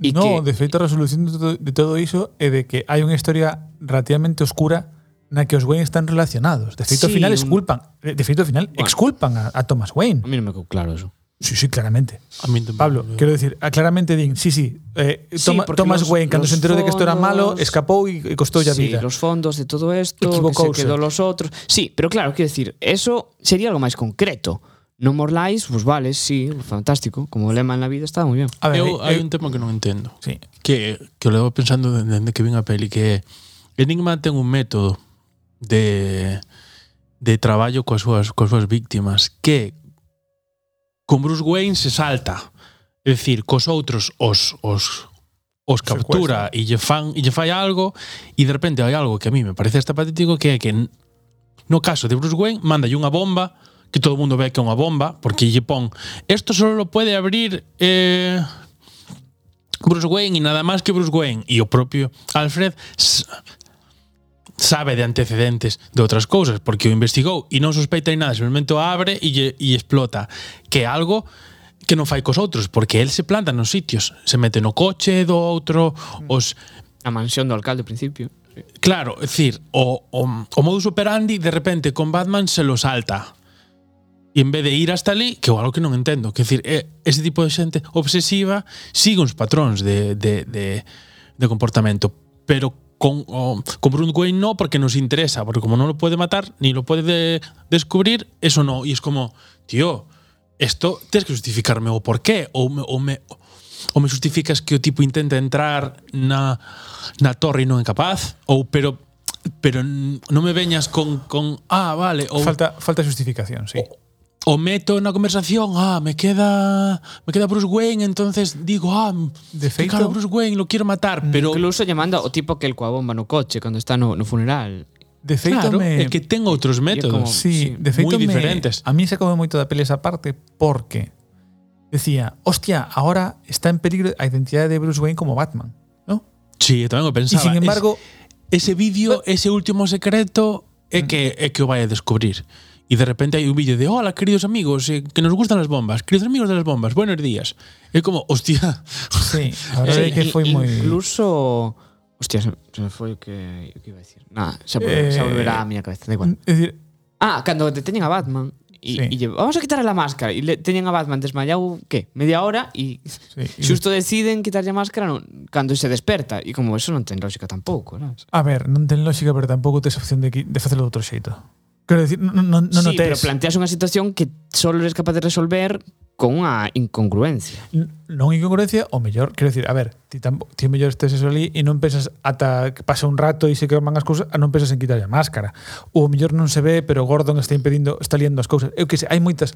E no, que, de feito a resolución de todo, de todo iso é de que hai unha historia relativamente oscura na que os Wayne están relacionados. De feito sí, final final exculpan, eh, de feito ao final bueno, exculpan a, a Thomas Wayne. A mí non me quedou claro eso. Sí, sí, claramente. A mí también, Pablo, yo. quiero decir, ah, claramente Dean, sí, sí. Eh, toma, porque Thomas los, Wayne, cuando se enteró fondos, de que esto era malo, escapó y, y costó ya sí, vida. los fondos de todo esto, que se quedó los otros. Sí, pero claro, quiero decir, eso sería algo máis concreto. No More Lies, pues vale, sí, fantástico. Como lema en la vida está moi bien. A ver, eu, eh, hai eh, un tema que non entendo. Sí. Que, que levo pensando dende que vin a peli, que Enigma ten un método de de traballo coas súas, coas súas víctimas que con Bruce Wayne se salta. É dicir, cos outros os, os, os captura e lle, fan, e lle fai algo e de repente hai algo que a mí me parece hasta patético que é que no caso de Bruce Wayne manda unha bomba que todo o mundo ve que é unha bomba porque lle pon esto solo lo pode abrir eh, Bruce Wayne e nada máis que Bruce Wayne e o propio Alfred sabe de antecedentes de outras cousas, porque o investigou e non sospeita nada, simplemente abre e, lle, e explota que algo que non fai cos outros, porque el se planta nos sitios, se mete no coche do outro, mm. os... A mansión do alcalde, ao principio. Claro, é dicir, o, o, o modus operandi de repente con Batman se lo salta. E en vez de ir hasta ali, que é algo que non entendo, que decir, é, eh, ese tipo de xente obsesiva sigue uns patróns de, de, de, de comportamento, pero con, o, con Bruno Wayne no, porque nos interesa, porque como no lo puede matar, ni lo puede de, descubrir, eso no. Y es como, tío, esto tienes que justificarme o por qué, o, o me... O me justificas que o tipo intenta entrar na, na torre e non é capaz? Ou pero pero non me veñas con, con ah, vale, ou falta falta justificación, sí. O, o meto na conversación, ah, me queda me queda Bruce Wayne, entonces digo, ah, de feito, claro, Bruce Wayne lo quiero matar, mm. pero incluso llamando o tipo que el coa bomba no coche cando está no, no funeral. De feito claro, me... é que ten outros métodos, como, sí, sí, de feito moi diferentes. Me, a mí se come moito da pele esa parte porque decía, hostia, ahora está en peligro a identidade de Bruce Wayne como Batman, ¿no? Sí, tamén o pensaba. Y sin embargo, es, ese vídeo, ese último secreto é mm. que é que o vai a descubrir. Y de repente hay un vídeo de, hola, queridos amigos, eh, que nos gustan las bombas, queridos amigos de las bombas, buenos días. Es como, hostia. Sí, ahora sí, que fue incluso, muy... Incluso... Hostia, se, me fue que, que, iba a decir. Nada, se, eh, se, volverá a mi cabeza, da igual. Es decir, ah, cando deteñen a Batman, y, sí. y vamos a quitarle la máscara y le teñen a Batman desmayado ¿qué? media hora y sí, justo deciden quitarlle a máscara no, cando se desperta e como eso non ten lógica tampouco ¿no? a ver, non ten lógica pero tampouco tes opción de, de facelo de outro xeito Quiero decir, no, no, pero planteas una situación que solo eres capaz de resolver con unha incongruencia. Non incongruencia, o mellor, quero dicir, a ver, ti, tampo, ti mellor estes eso ali e non pensas ata que pasa un rato e se queman as cousas, non pensas en quitar a máscara. Ou o mellor non se ve, pero Gordon está impedindo, está liando as cousas. Eu que sei, hai moitas...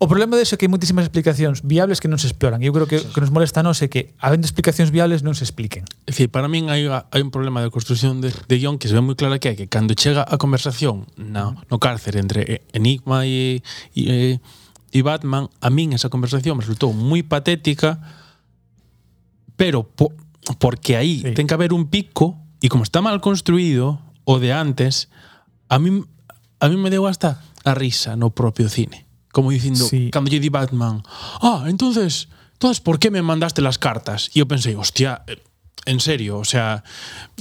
O problema de é que hai moitísimas explicacións viables que non se exploran. Eu creo que, que nos molesta non é que, habendo explicacións viables, non se expliquen. É dicir, para min hai, hai un problema de construción de, de guión que se ve moi clara que é que cando chega a conversación no, no cárcere entre Enigma e, e, e e Batman, a min esa conversación me resultou moi patética, pero po, porque aí sí. ten que haber un pico e como está mal construído o de antes, a min a min me deu hasta a risa no propio cine. Como dicindo, sí. cando lle di Batman, ah, entonces, entonces por que me mandaste las cartas? E eu pensei, hostia, eh, en serio, o sea,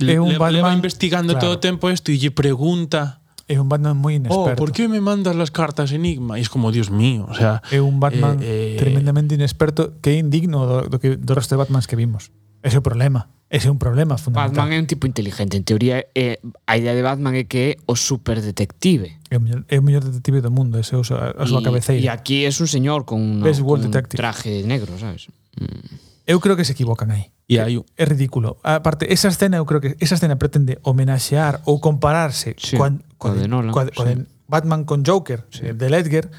le, un Batman, investigando claro. todo o tempo isto e lle pregunta É un Batman moi inexperto. Oh, por que me mandas las cartas Enigma? E es como, Dios mío, o sea... É un Batman eh, eh, tremendamente inexperto que é indigno do, do, que, do resto de Batmans que vimos. Ese é o problema. Ese é un problema fundamental. Batman é un tipo inteligente. En teoría, é, a idea de Batman é que é o superdetective. É o mellor, é o mellor detective do mundo, ese é o, a súa cabeceira. E aquí é un señor con, no, con un traje negro, sabes? Mm. Eu creo que se equivocan aí. E hai un... É ridículo. Aparte, esa escena, eu creo que esa escena pretende homenaxear ou compararse sí, coa, coa, de, Nolan, coa, sí. coa de Batman con Joker, sí. Eh, de Ledger,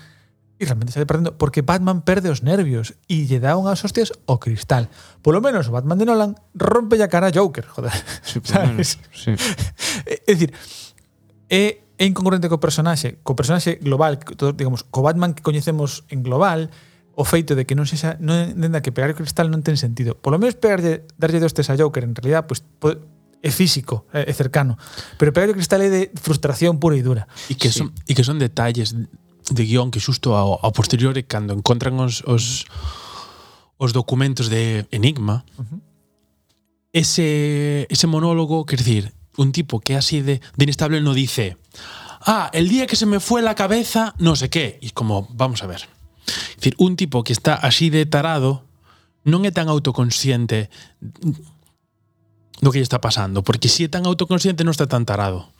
e realmente sale perdendo, porque Batman perde os nervios e lle dá unhas hostias ao cristal. Polo menos o Batman de Nolan rompe a cara a Joker, joder. Sí, sabes? Menos, sí. É, dicir, é, é incongruente co personaxe, co personaxe global, todo, digamos, co Batman que coñecemos en global, o feito de que non sexa non entenda que pegar o cristal non ten sentido. Por lo menos pegarlle darlle dos tes a Joker en realidad pues pues, é físico, é cercano, pero pegar o cristal é de frustración pura e dura. E que son e que son detalles de guión que xusto ao, ao posteriore cando encontran os os os documentos de Enigma. Uh -huh. Ese ese monólogo, quer decir, un tipo que así de, de inestable no dice, "Ah, el día que se me fue la cabeza, no sé qué." Y como, vamos a ver. Dicir, un tipo que está así de tarado non é tan autoconsciente do que lle está pasando, porque si é tan autoconsciente non está tan tarado.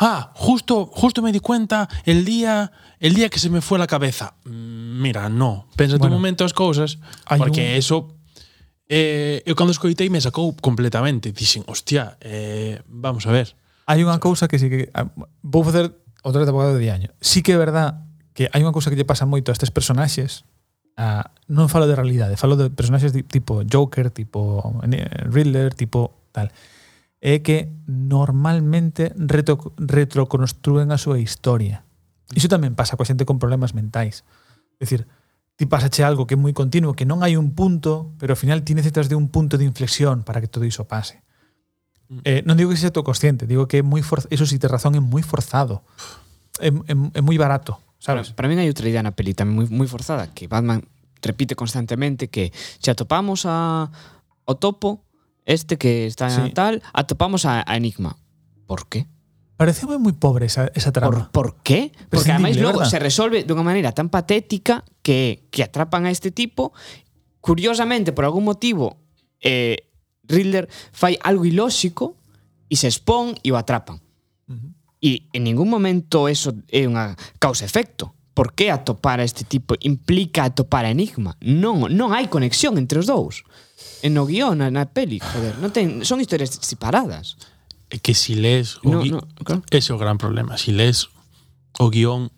Ah, justo justo me di cuenta el día el día que se me foi a cabeza. Mm, mira, no, pensa bueno, un momento as cousas, porque un... eso eh, eu cando escoitei me sacou completamente. Dixen, hostia, eh, vamos a ver. Hai unha cousa que sí que ah, vou facer outra vez abogado de año. Sí que é verdad que hai unha cousa que lle pasa moito a estes personaxes Ah, non falo de realidade, falo de personaxes tipo Joker, tipo eh, Riddler, tipo tal é que normalmente retro, retroconstruen a súa historia iso tamén pasa coa xente con problemas mentais é dicir, ti pasache algo que é moi continuo, que non hai un punto, pero ao final ti necesitas de un punto de inflexión para que todo iso pase. Mm. Eh, non digo que sexa todo consciente, digo que é moi for... eso si te razón é moi forzado. É, é, é moi barato. Sabes? para mí hai outra idea na peli tamén moi, moi forzada que Batman repite constantemente que se atopamos a o topo este que está Sí. tal, atopamos a, a Enigma. Por qué? Pareceu moi pobre esa, esa trama. Por, por qué? Porque ademais logo se resolve dunha maneira tan patética que, que atrapan a este tipo. Curiosamente, por algún motivo, eh, Riddler fai algo ilóxico e se expón e o atrapan. E en ningún momento eso é unha causa-efecto. Por que atopar a este tipo implica atopar a Enigma? Non, non hai conexión entre os dous. En o guión, na, na peli, joder, non ten, son historias separadas. É que si lees o no, no, claro. ese é o gran problema. Si lees o guión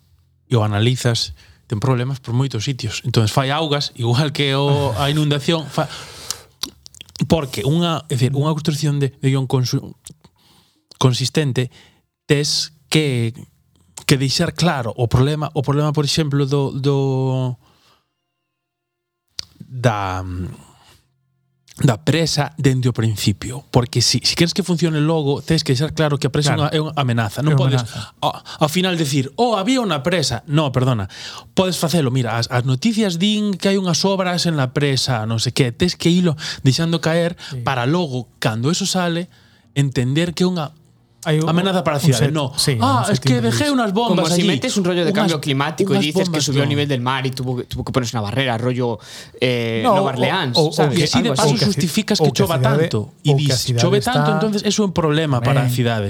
e o analizas, ten problemas por moitos sitios. Entón, fai augas, igual que o, a inundación, fa, porque unha, é dicir, unha construción de, de guión consistente tes que que deixar claro o problema, o problema, por exemplo, do do da da presa dende o principio, porque si, si queres que funcione logo, tes que deixar claro que a presa claro. é unha amenaza, non podes amenaza. Ao, ao final decir, "Oh, había unha presa". No, perdona. Podes facelo, mira, as, as noticias din que hai unhas obras en la presa, non sei que, tes que ilo deixando caer sí. para logo cando eso sale entender que é unha Hay un, amenaza para ciudades, no. Sí, ah, es que dejé unas bombas. Como allí. si metes un rollo de cambio unas, climático unas y dices que subió el nivel del mar y tuvo, tuvo que ponerse una barrera, rollo eh, no, Nueva Orleans. O, o, ¿sabes? o que así de paso justificas que, que chova tanto. Y dices, chove tanto, entonces es un problema para la ciudad.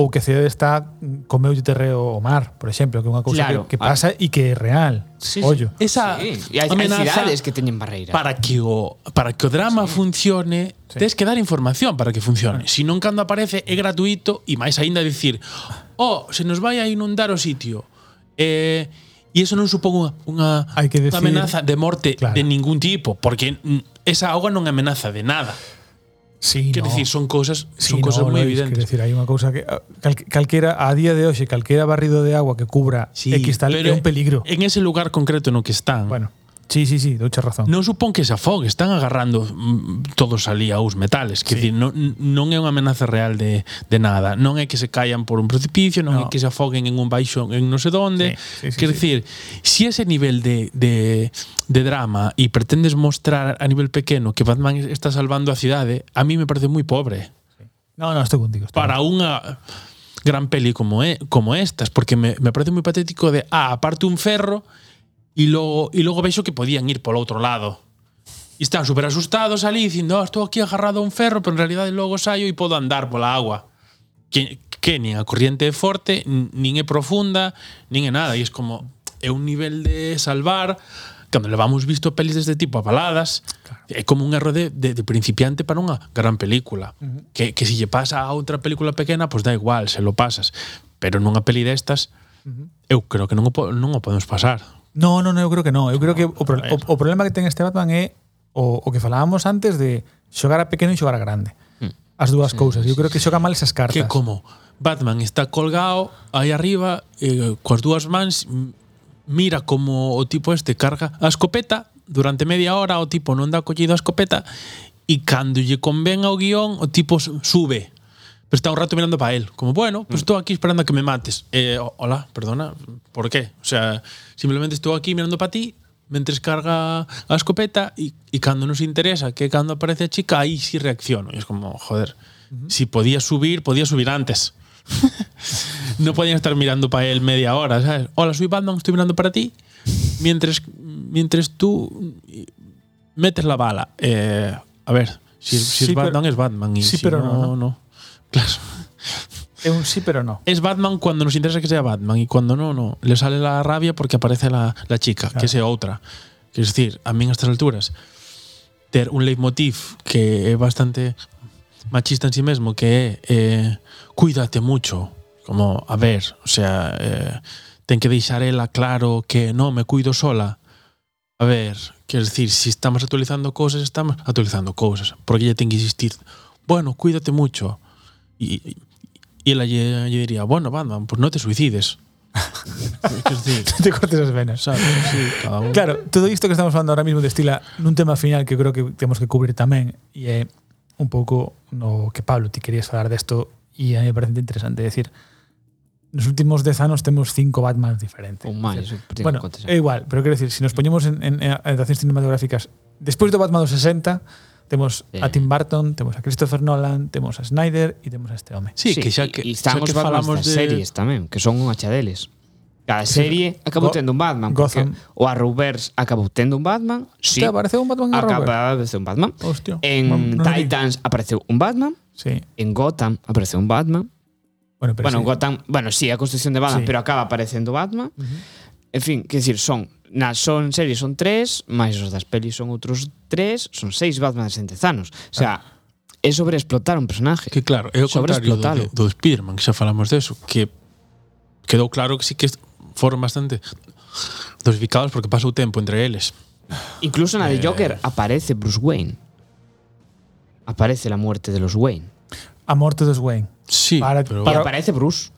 ou que a cidade está comeu terreo o mar, por exemplo, que é unha cousa claro, que, que pasa ah. e que é real. Sí, ollo. Esa sí. E hai, cidades que teñen barreira. Para que o para que o drama sí. funcione, sí. tes que dar información para que funcione. Ah. Si non cando aparece é gratuito e máis aínda dicir, "Oh, se nos vai a inundar o sitio." Eh, E iso non supón unha, unha, decir, amenaza de morte claro. de ningún tipo, porque esa auga non é amenaza de nada. Sí, quero no. dicir, son cousas sí, son cousas no, moi evidentes. Quero decir, hai unha cousa que cal, calquera a día de hoxe, calquera barrido de agua que cubra sí, X tal é un peligro. En ese lugar concreto no que están. Bueno. Sí, sí, sí, douche razón. Non supón que se afogue, están agarrando mm, todos ali aos metales, que sí. dicir, non, non é unha amenaza real de, de nada, non é que se caian por un precipicio, non no. é que se afoguen en un baixo en non sei onde, sí, sí, sí, quer sí. dicir, si ese nivel de, de, de drama e pretendes mostrar a nivel pequeno que Batman está salvando a cidade, a mí me parece moi pobre. Sí. No, no, estou contigo. Estou Para unha gran peli como é como estas, porque me, me parece moi patético de, ah, aparte un ferro, E logo, e logo vexo que podían ir polo outro lado. E están super asustados ali dicindo, oh, ah, estou aquí agarrado a un ferro, pero en realidade logo saio e podo andar pola agua. Que, que nin a corriente é forte, nin é profunda, nin é nada. E é como, é un nivel de salvar cando levamos visto pelis deste tipo a baladas, claro. é como un erro de, de, de principiante para unha gran película. Uh -huh. que, que se si lle pasa a outra película pequena, pois pues da igual, se lo pasas. Pero nunha peli destas, uh -huh. eu creo que non o, non o podemos pasar. No, no, no, eu creo que non. Eu creo que o, pro, o, o problema que ten este Batman é o, o que falábamos antes de xogar a pequeno e xogar a grande. Hmm. As dúas sí, cousas. Eu creo que xoga mal esas cartas. Que como Batman está colgado aí arriba eh, coas dúas mans mira como o tipo este carga a escopeta durante media hora o tipo non dá collido a escopeta e cando lle convén ao guión o tipo sube Pero está un rato mirando para él. Como, bueno, pues estou aquí esperando a que me mates. Eh, ho- hola, perdona, ¿por qué? O sea, simplemente estou aquí mirando para ti, mentres carga a escopeta e, e cando nos interesa, que cando aparece chica, aí sí reacciono. E es como, joder, si podía subir, podía subir antes. no podían estar mirando para él media hora, ¿sabes? Hola, soy Batman, estoy mirando para ti. Mientras, mientras tú metes la bala. Eh, a ver, si, si Sí, es Batman, pero- es Batman. Y sí, si pero no, no, ¿no? Claro. Es un sí, pero no. Es Batman cuando nos interesa que sea Batman y cuando no, no. Le sale la rabia porque aparece la, la chica, claro. que sea outra. Quer decir, a min en estas alturas, ter un leitmotiv que é bastante machista en sí mesmo, que é eh, cuídate mucho, como, a ver, o sea, eh, ten que deixar ela claro que no, me cuido sola. A ver, quer decir, si estamos actualizando cousas, estamos actualizando cousas, porque ella ten que insistir, bueno, cuídate mucho, y, y ela lle, lle diría, bueno, Batman, pues no te suicides. decir, te cortes as venas. Sabes, sí, cada. Claro, todo isto que estamos falando ahora mismo destila de nun tema final que creo que temos que cubrir tamén e é un pouco no que Pablo ti querías falar desto de e a mí me parece interesante decir nos últimos 10 anos temos cinco Batmans diferentes. Un máis. Decir, bueno, é igual, pero quero decir, se si nos poñemos en, en, en adaptacións cinematográficas despois do Batman dos 60 Temos Bien. a Tim Burton, temos a Christopher Nolan, temos a Snyder e temos a este home. Sí, sí que xa que, xa que falamos de series tamén, que son unha chadeles. Cada serie sí. acabou Go tendo un Batman, Gotham. o Arrowverse acabou tendo un Batman. Sí, Hostia, apareceu un Batman en Arrowverse. Apareceu un Batman. Hostia, en no Titans no apareceu un Batman. Sí. En Gotham apareceu un Batman. Bueno, pero bueno, sí. Gotham, bueno, sí, a construcción de Batman, sí. pero acaba aparecendo Batman. Uh -huh. En fin, que decir, son na son series son tres, máis os das pelis son outros tres, son seis Batman en dez anos. O sea, ah. é sobreexplotar un personaje. Que claro, é o contrario do, do, do Spiderman, que xa falamos deso, que quedou claro que sí que foron bastante dosificados porque pasou tempo entre eles. Incluso na de eh. Joker aparece Bruce Wayne. Aparece la muerte de los Wayne. A morte dos Wayne. Sí, para, pero... para... Y aparece Bruce.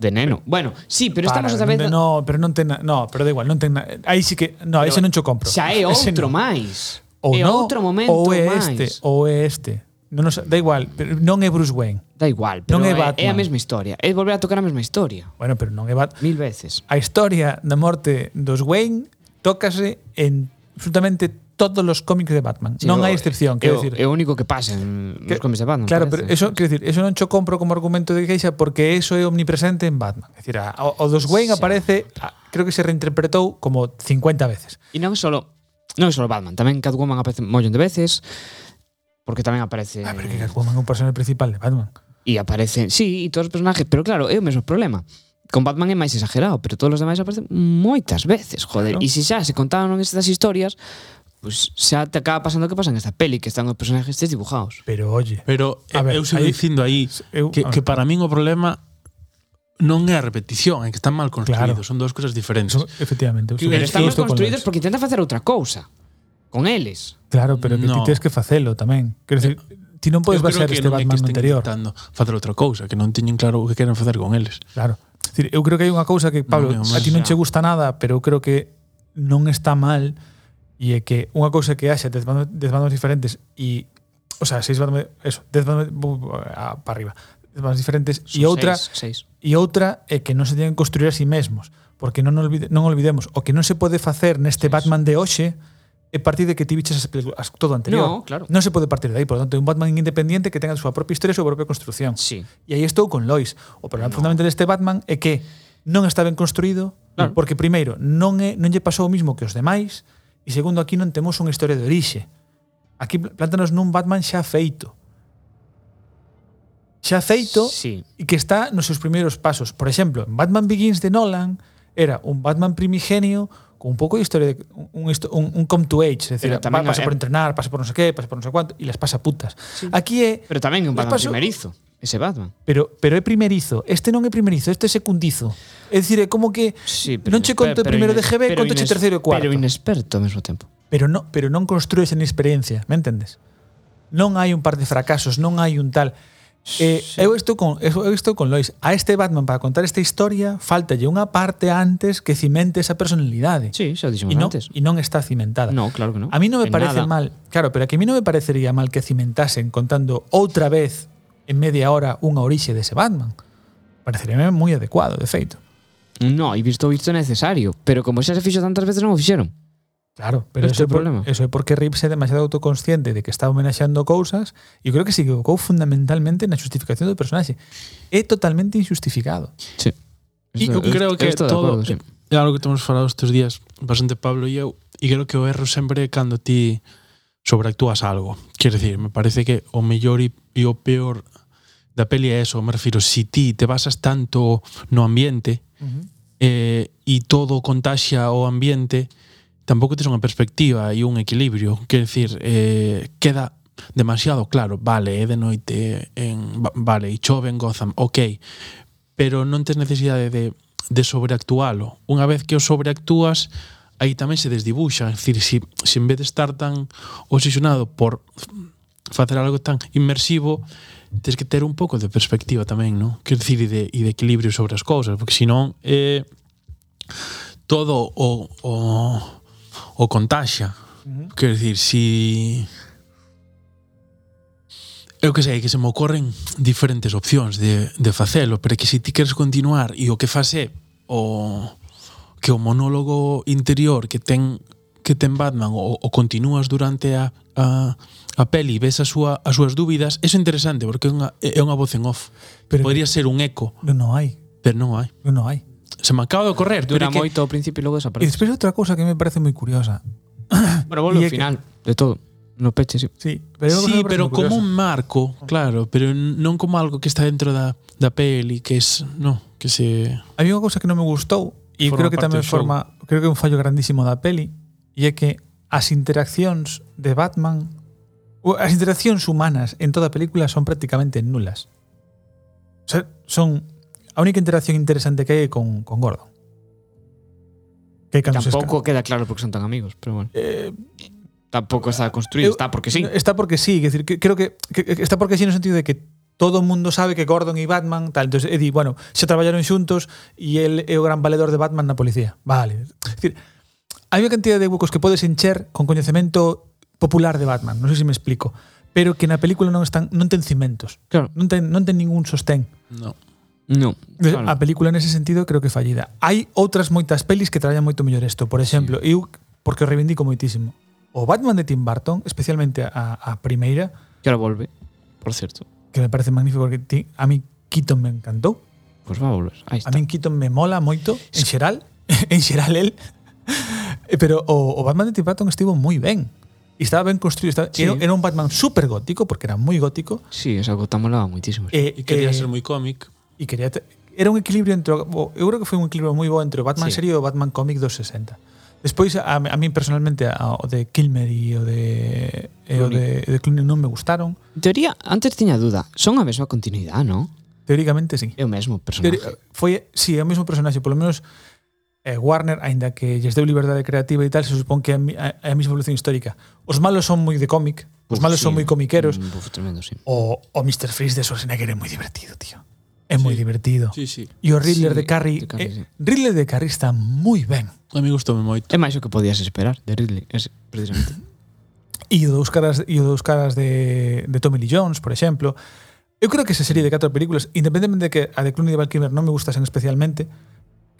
De neno. Bueno, sí, pero Para, estamos a saber... No, pero non ten, na, no, pero da igual, non ten na, aí sí que, no, pero, ese non cho compro. Xa é outro no. máis. Ou é no, outro momento ou é máis. este, ou é este. Non nos, da igual, pero non é Bruce Wayne. Da igual, pero non é, é, é a mesma historia. É volver a tocar a mesma historia. Bueno, pero non é Batman. Mil veces. A historia da morte dos Wayne tócase en absolutamente todos os cómics de Batman. Sí, non hai excepción, quero decir. É o único que pasa en que, os cómics de Batman. Claro, parece. pero eso, quero decir, eso non cho compro como argumento de queixa porque eso é omnipresente en Batman. É dicir, a, o, o dos Wayne sí. aparece, a, creo que se reinterpretou como 50 veces. E non só non só Batman, tamén Catwoman aparece mollón de veces porque tamén aparece Ah, pero que Catwoman é un personaje principal de Batman. E aparece, sí, e todos os personajes, pero claro, é o mesmo problema con Batman é máis exagerado, pero todos os demais aparecen moitas veces, joder. Claro. E se xa se contaron estas historias, pues xa te acaba pasando que pasa en esta peli, que están os personajes estes dibujados. Pero oye, pero a ver, eu sigo aí, dicindo aí eu, que, ver, que para min o problema non é a repetición, é que están mal construídos, claro. son dúas cousas diferentes. Eso, efectivamente. Que, pero están mal construídos porque intenta facer outra cousa con eles. Claro, pero que no. ti tens que facelo tamén. Quero decir, eh, ti non podes basear este Batman no anterior. Intentando facer outra cousa, que non teñen claro o que queren facer con eles. Claro. Decir, eu creo que hai unha cousa que, Pablo, no, a ti non che gusta nada, pero eu creo que non está mal E é que unha cousa que haxa 10 bandos, bandos diferentes e o sea, seis bandos, eso, 10 bandos para arriba, 10 bandos diferentes Son e outra seis, seis. e outra é que non se teñen que construir a si sí mesmos, porque non olvide, non olvidemos o que non se pode facer neste seis. Batman de hoxe é partir de que ti viches as películas todo anterior. No, claro. Non se pode partir de aí, por lo tanto, un Batman independiente que tenga a súa propia historia e a súa propia construción. Sí. E aí estou con Lois. O problema no. fundamental deste Batman é que non está ben construído, claro. porque primeiro, non é non lle pasou o mismo que os demais, E segundo, aquí non temos unha historia de orixe. Aquí plántanos nun Batman xa feito. Xa feito sí. e que está nos seus primeiros pasos. Por exemplo, en Batman Begins de Nolan era un Batman primigenio con un pouco de historia de un, un, un come to age, é dicir, pasa a, por entrenar, pasa por non sei que, pasa por non sei cuánto, e les pasa putas. Sí. Aquí é... Pero tamén un Batman primerizo. Ese Batman. Pero pero é primerizo, este non é primerizo, este é secundizo. É dicir, é como que sí, pero, non che conto pero, primeiro de GB, conto che terceiro e cuarto. Pero inexperto ao mesmo tempo. Pero non, pero non construes en experiencia, me entendes? Non hai un par de fracasos, non hai un tal. Eh, sí. eu estou con eu estou con Lois. A este Batman para contar esta historia faltalle unha parte antes que cimente esa personalidade. Sí, xa dixemos non, antes. E non está cimentada. No, claro que non. A mí non me en parece nada. mal. Claro, pero a que a mí non me parecería mal que cimentasen contando outra vez en media hora unha orixe dese Batman. Pareceríame moi adecuado, de feito. No, e visto visto necesario, pero como xa se fixo tantas veces non o fixeron. Claro, pero este eso, é por, problema. eso é porque Rips é demasiado autoconsciente de que está homenaxeando cousas e creo que se equivocou fundamentalmente na justificación do personaxe. É totalmente injustificado. Sí. E eu creo que todo acordo, sí. é algo que temos falado estes días bastante Pablo e eu e creo que o erro sempre é cando ti sobreactúas algo. Quer decir, me parece que o mellor e o peor da peli é eso, me refiro, si ti te basas tanto no ambiente uh -huh. eh, e todo contaxia o ambiente, tampouco tes unha perspectiva e un equilibrio. Quer decir, eh, queda demasiado claro, vale, é de noite, en, vale, e chove en Gotham, ok, pero non tes necesidade de, de sobreactualo. Unha vez que o sobreactúas, aí tamén se desdibuxa, é dicir, se, se en vez de estar tan obsesionado por facer algo tan inmersivo, tens que ter un pouco de perspectiva tamén, non? Quer dicir, e de, e de equilibrio sobre as cousas, porque senón eh, todo o, o, o contaxa. Uh -huh. Quer dicir, si... Eu que sei, que se me ocorren diferentes opcións de, de facelo, pero que se ti queres continuar e o que fase o que o monólogo interior que ten que ten Batman o, o continúas durante a, a, a peli ves a súa, as súas dúbidas, é interesante porque é unha, é unha voz en off. Pero Podría ser un eco. non non hai. Pero non hai. non non hai. Se me acaba de ocorrer. Dura pero moito ao principio e logo desaparece. E despois outra cousa que me parece moi curiosa. Bueno, volve ao final que... de todo. No peche, sí. Sí, pero, sí, pero como curiosa. un marco, claro, pero non como algo que está dentro da, da peli, que es, no, que se... Hai unha cousa que non me gustou, e creo que tamén forma, show. creo que é un fallo grandísimo da peli, e é que as interaccións de Batman as interaccións humanas en toda a película son prácticamente nulas. O sea, son a única interacción interesante que hai con, con Gordon. Que Tampouco queda claro porque son tan amigos, pero bueno. Eh, Tampouco está construído, está porque sí. Está porque sí, es decir, que, creo que, que, está porque sí no sentido de que todo o mundo sabe que Gordon e Batman tal, entonces, Eddie, di, bueno, se traballaron xuntos e el é o gran valedor de Batman na policía. Vale. Es decir, hai unha cantidad de huecos que podes encher con coñecemento popular de Batman, non sei se me explico, pero que na película non están non ten cimentos. Claro. Non ten non ten ningún sostén. No. No, claro. A película nese sentido creo que fallida. Hai outras moitas pelis que traballan moito mellor isto. Por exemplo, sí. eu porque o reivindico moitísimo. O Batman de Tim Burton, especialmente a, a primeira... Que ahora volve, por certo. Que me parece magnífico porque ti, a mí Keaton me encantou. Pois pues va a volver. Ahí está. A mí Keaton me mola moito, en xeral. en xeral el. Eh, pero o, o Batman de Tim Burton estivo moi ben. E estaba ben construído. Estaba, sí. era, era un Batman super gótico, porque era moi gótico. Sí, esa gota molaba moitísimo. E, eh, e quería eh, ser moi cómic. E quería... Te, era un equilibrio entre... O, eu creo que foi un equilibrio moi bo entre o Batman sí. serio e o Batman cómic dos 60. Despois, a, a mí personalmente, a, o de Kilmer e o de, e o de, de Clooney non me gustaron. Teoría, antes tiña duda, son a mesma continuidade, non? Teóricamente, sí. É o mesmo personaxe. Teori, foi, sí, é o mesmo personaxe, polo menos eh, Warner, aínda que lles deu liberdade creativa e tal, se supón que é a, a mesma evolución histórica. Os malos son moi de cómic, os Uf, malos sí. son moi comiqueros. Mm, Uf, tremendo, sí. O, o Mr. Freeze de Schwarzenegger é moi divertido, tío. É sí. moi divertido. Sí, sí. E o Riddler sí, de Carrie, de Carrie eh, sí. Riddler de Carrie está moi ben. A mí gustoume moito. É máis o que podías esperar de Ridley, es precisamente. e o dous caras e o dous caras de de Tommy Lee Jones, por exemplo. Eu creo que esa serie de catro películas, independentemente de que a de Clooney e de Val Kilmer non me gustasen especialmente,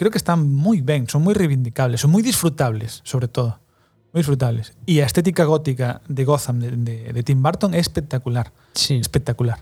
creo que están moi ben, son moi reivindicables, son moi disfrutables, sobre todo. Moi disfrutables. E a estética gótica de Gotham de, de, de Tim Burton é espectacular. Sí. Espectacular.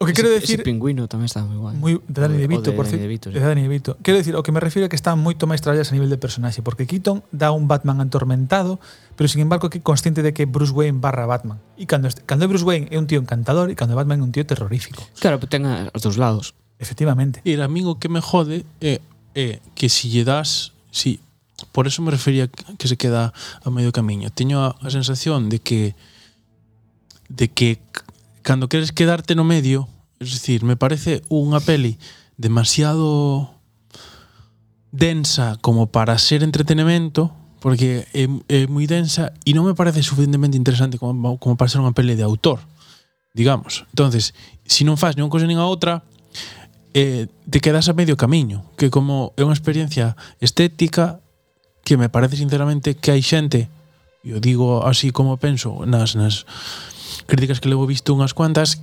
O que ese, quero decir... Ese pingüino tamén está moi guai. Moi, de Danny DeVito, de, por cierto. De, de Danny DeVito. Sí. Quero decir, o que me refiero é que están moito máis traballas a nivel de personaxe, porque Keaton dá un Batman atormentado, pero sin embargo que é consciente de que Bruce Wayne barra Batman. E cando, cando Bruce Wayne é un tío encantador e cando Batman é un tío terrorífico. Claro, pero ten os dos lados. Efectivamente. E amigo que me jode é, é que se lle das, si, por eso me refería que se queda a medio camiño. Teño a, a sensación de que de que cando queres quedarte no medio, es decir, me parece unha peli demasiado densa como para ser entretenimento, porque é, é moi densa e non me parece suficientemente interesante como, como para ser unha peli de autor, digamos. entonces se si non faz nin unha cousa nin a outra, eh, te quedas a medio camiño, que como é unha experiencia estética que me parece sinceramente que hai xente, eu digo así como penso nas, nas críticas que levo visto unhas cuantas,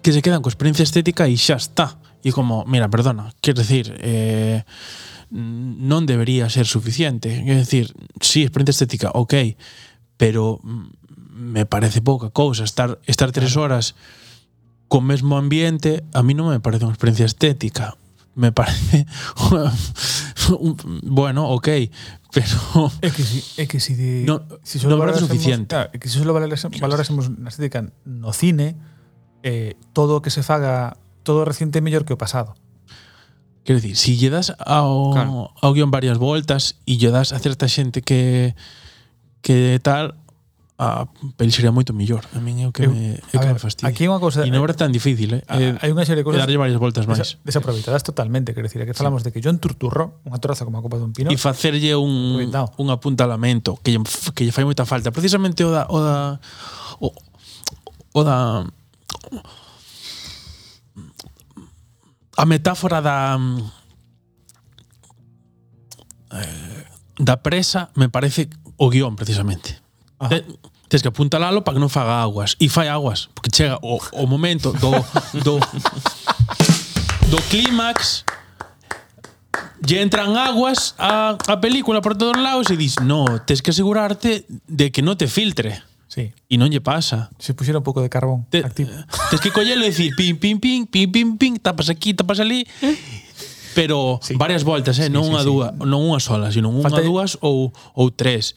que se quedan coa experiencia estética e xa está. E como, mira, perdona, quer decir, eh, non debería ser suficiente. Quer decir, sí, experiencia estética, ok, pero me parece pouca cousa estar, estar tres horas... Claro co mesmo ambiente a mí non me parece unha experiencia estética me parece bueno, ok pero É que si, é que si, de, No- si me parece valorásemos- suficiente. Claro, é que se solo valorásemos, valorásemos na estética no cine, eh, todo que se faga, todo reciente é mellor que o pasado. Quero dicir, si lle das ao, Claro. ao guion varias voltas e lle das a certa xente que que tal a pel sería moito mellor. A min é o que eu, me, é que ver, me fastidia. Aquí unha cousa... E non era tan difícil, eh? eh hai unha serie de cousas... darlle varias voltas máis. Desa, desaproveitadas totalmente, quero dicir, que falamos sí. de que John Turturro, unha torraza como a copa dun pino... E facerlle un, cuidado. un apuntalamento que lle, que lle fai moita falta. Precisamente o da... O da o, o da... A metáfora da... Mm, eh, da presa me parece o guión, precisamente. Ajá. Eh, Tens que apuntalalo para que non faga aguas. E fai aguas, porque chega o, o momento do, do, do clímax lle entran aguas a, a película por todos lados e dis, no, tens que asegurarte de que non te filtre. Sí. E non lle pasa. Se puxera un pouco de carbón te, activo. Tens que collelo e dicir, pim, pim, pim, pim, pim, pim, tapas aquí, tapas ali, pero sí. varias voltas, eh? sí, non sí, unha sí. dúa, non unha sola, sino unha, Falta... dúas ou, ou tres.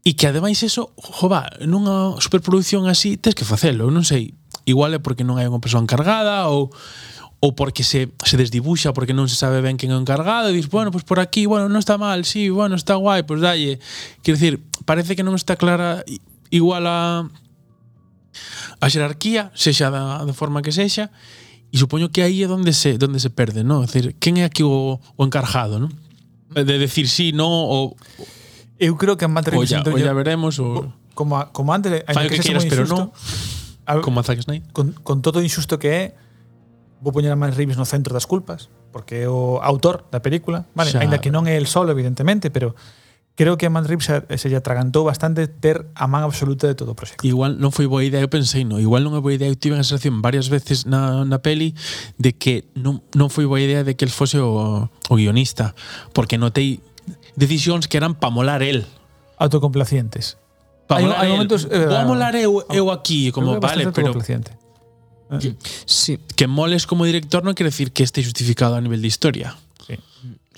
E que ademais eso, jova, nunha superproducción así tes que facelo, non sei. Igual é porque non hai unha persoa encargada ou ou porque se, se desdibuxa porque non se sabe ben quen é o encargado e dis, bueno, pois pues por aquí, bueno, non está mal, sí, bueno, está guai, pois pues dalle. Quer decir, parece que non está clara igual a a xerarquía, sexa da, da forma que sexa, e supoño que aí é onde se onde se perde, non? É decir, quen é aquí o, o encargado, non? De decir sí, non, ou Eu creo que a materia o ya, ya, veremos o... como, a, como antes, a que, que queiras, pero non como a Zack Snyder. Con, con todo o injusto que é, vou poñer a Matt Reeves no centro das culpas, porque é o autor da película, vale, xa, ainda que non é el solo, evidentemente, pero creo que a Matt Reeves se, se lle atragantou bastante ter a man absoluta de todo o proxecto. Igual non foi boa idea, eu pensei, no, igual non é boa idea, eu tive a sensación varias veces na, na peli de que non, non foi boa idea de que el fose o, o guionista, porque notei decisións que eran pa molar el. Autocomplacientes. Pa Hai- molar momentos, eh, Vou a molar eu, eu aquí, como, que vale, pero autocomplaciente. Sí. que moles como director non quere decir que este justificado a nivel de historia. Sí.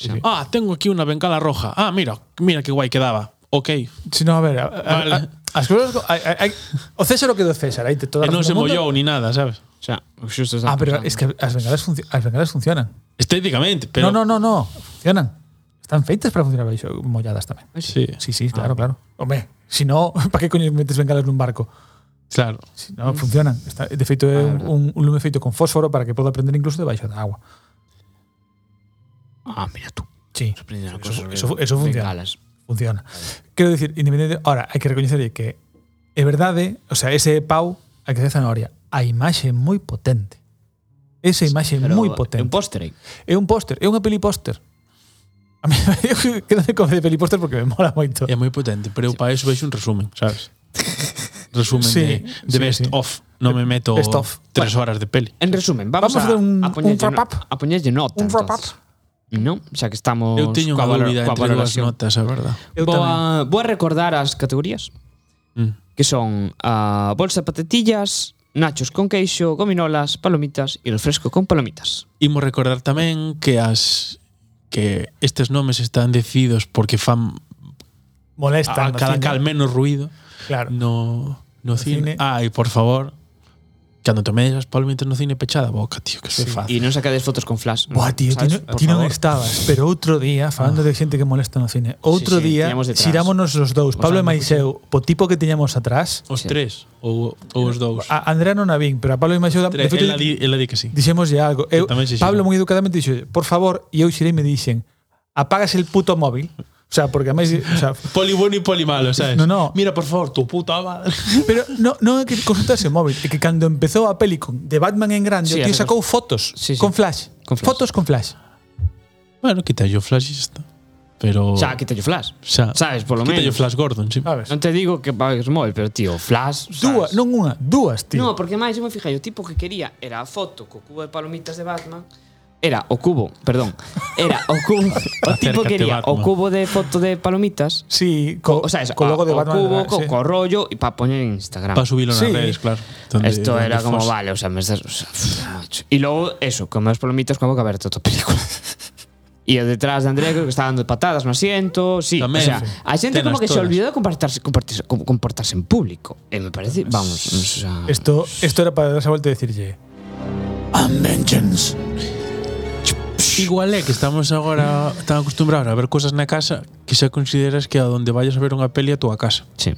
Sí. Ah, tengo aquí una bengala roja. Ah, mira, mira que guai quedaba. Ok. Si no, a ver, a, a, Vale. a, as cousas, hai, hai, hai, o César o que do César, aí te toda a non se mollou ni nada, sabes? O sea, xusto Ah, pero pensando. es que as bengalas, funci as bengalas funcionan. Estéticamente, pero no, no, no, no, funcionan. Están feitas para funcionar baixo molladas tamén. Sí. Sí, sí, ah. claro, ah. claro. Home, si no, para que coño metes bengalas nun barco? Claro. Si non, funcionan. Está, de feito, é ah, un, un lume feito con fósforo para que poda prender incluso debaixo da agua. Ah, mira tú. Sí. Eso, cosa eso, eso funciona. Bengalas. Funciona. Vale. Quero dicir, independente... Ahora, hai que reconhecer que é verdade, o sea, ese pau, a que de zanahoria, a imaxe moi potente. Esa imaxe sí, moi potente. É un póster. É un póster, é unha peli póster. A mí, eu quedame con de Pelipóster porque me mola moito. É moi potente, pero eu para eso veixo un resumen, sabes? Resumen sí, de, de sí, best sí. of. Non me meto best of. tres bueno, horas de peli. En resumen, vamos, vamos a, a, un, a un wrap-up. A poñerlle nota. Un wrap-up. Non, xa que estamos Eu teño unha dúbida entre as notas, a verdade. Vou a, vou a recordar as categorías. Mm. Que son a bolsa de patatillas, nachos con queixo, gominolas, palomitas e refresco con palomitas. Imos recordar tamén que as que estes nomes están decididos porque fan molestan a, cada cal, menos ruido claro. no, no, no cine. cine. Ah, e por favor, Cando tomé as palomitas no cine pechada, boca, tío, que se sí. fácil. E non sacades fotos con flash. Boa, tío, ti, ti non estabas, pero outro día, falando ah. de xente que molesta no cine, outro sí, sí, día xirámonos os dous, Pablo e Maiseu, po tipo que teñamos atrás. Os sí. tres, ou, ou os dous. A Andrea non a vin, pero a Pablo e Maiseu... Tres, feito, ela, di, ela di que sí. Dixemos algo. Eu, Pablo moi educadamente dixo, por favor, e eu xirei me dixen, apagas el puto móvil O sea, porque a máis, o sea, poli bueno e poli malo, sabes? No, no. Mira, por favor, tu puta madre. Pero no, no é que consultase o móvil, é que cando empezou a peli con de Batman en grande, sí, o tío sacou fotos sí, sí. con flash. Con flash. Fotos con flash. Bueno, quita yo flash e está. Pero xa quita yo flash. Xa, sabes, polo menos. Quita yo flash Gordon, sí. ¿Sabes? Non te digo que pagues móvil, pero tío, flash. Dúas, non unha, dúas, tío. No, porque máis eu me fijei, o tipo que quería era a foto co cubo de palomitas de Batman Era o cubo, perdón. Era o cubo, o tipo quería o cubo de foto de palomitas. Sí, co, O sea, eso, co logo de o Batman. cubo, sí. co, co rollo e para poñer en Instagram. Para subirlo nas Sí. redes, claro. Donde- Esto donde era como, vale, o sea, me estás, o sea, pff, macho. Y luego, eso, comer as palomitas con a boca aberta toda a película. E o detrás de Andrea creo que está dando patadas no asiento, sí, Tamén, o sea, sí. a xente Tenas como que se olvidou de comportarse, comportarse, com- comportarse en público. E me parece, vamos, o sea, Esto, esto era para darse a vuelta y decirle I'm vengeance. Igual é que estamos agora tan acostumbrados a ver cosas na casa que xa consideras que a donde vayas a ver unha peli a túa casa. Sí.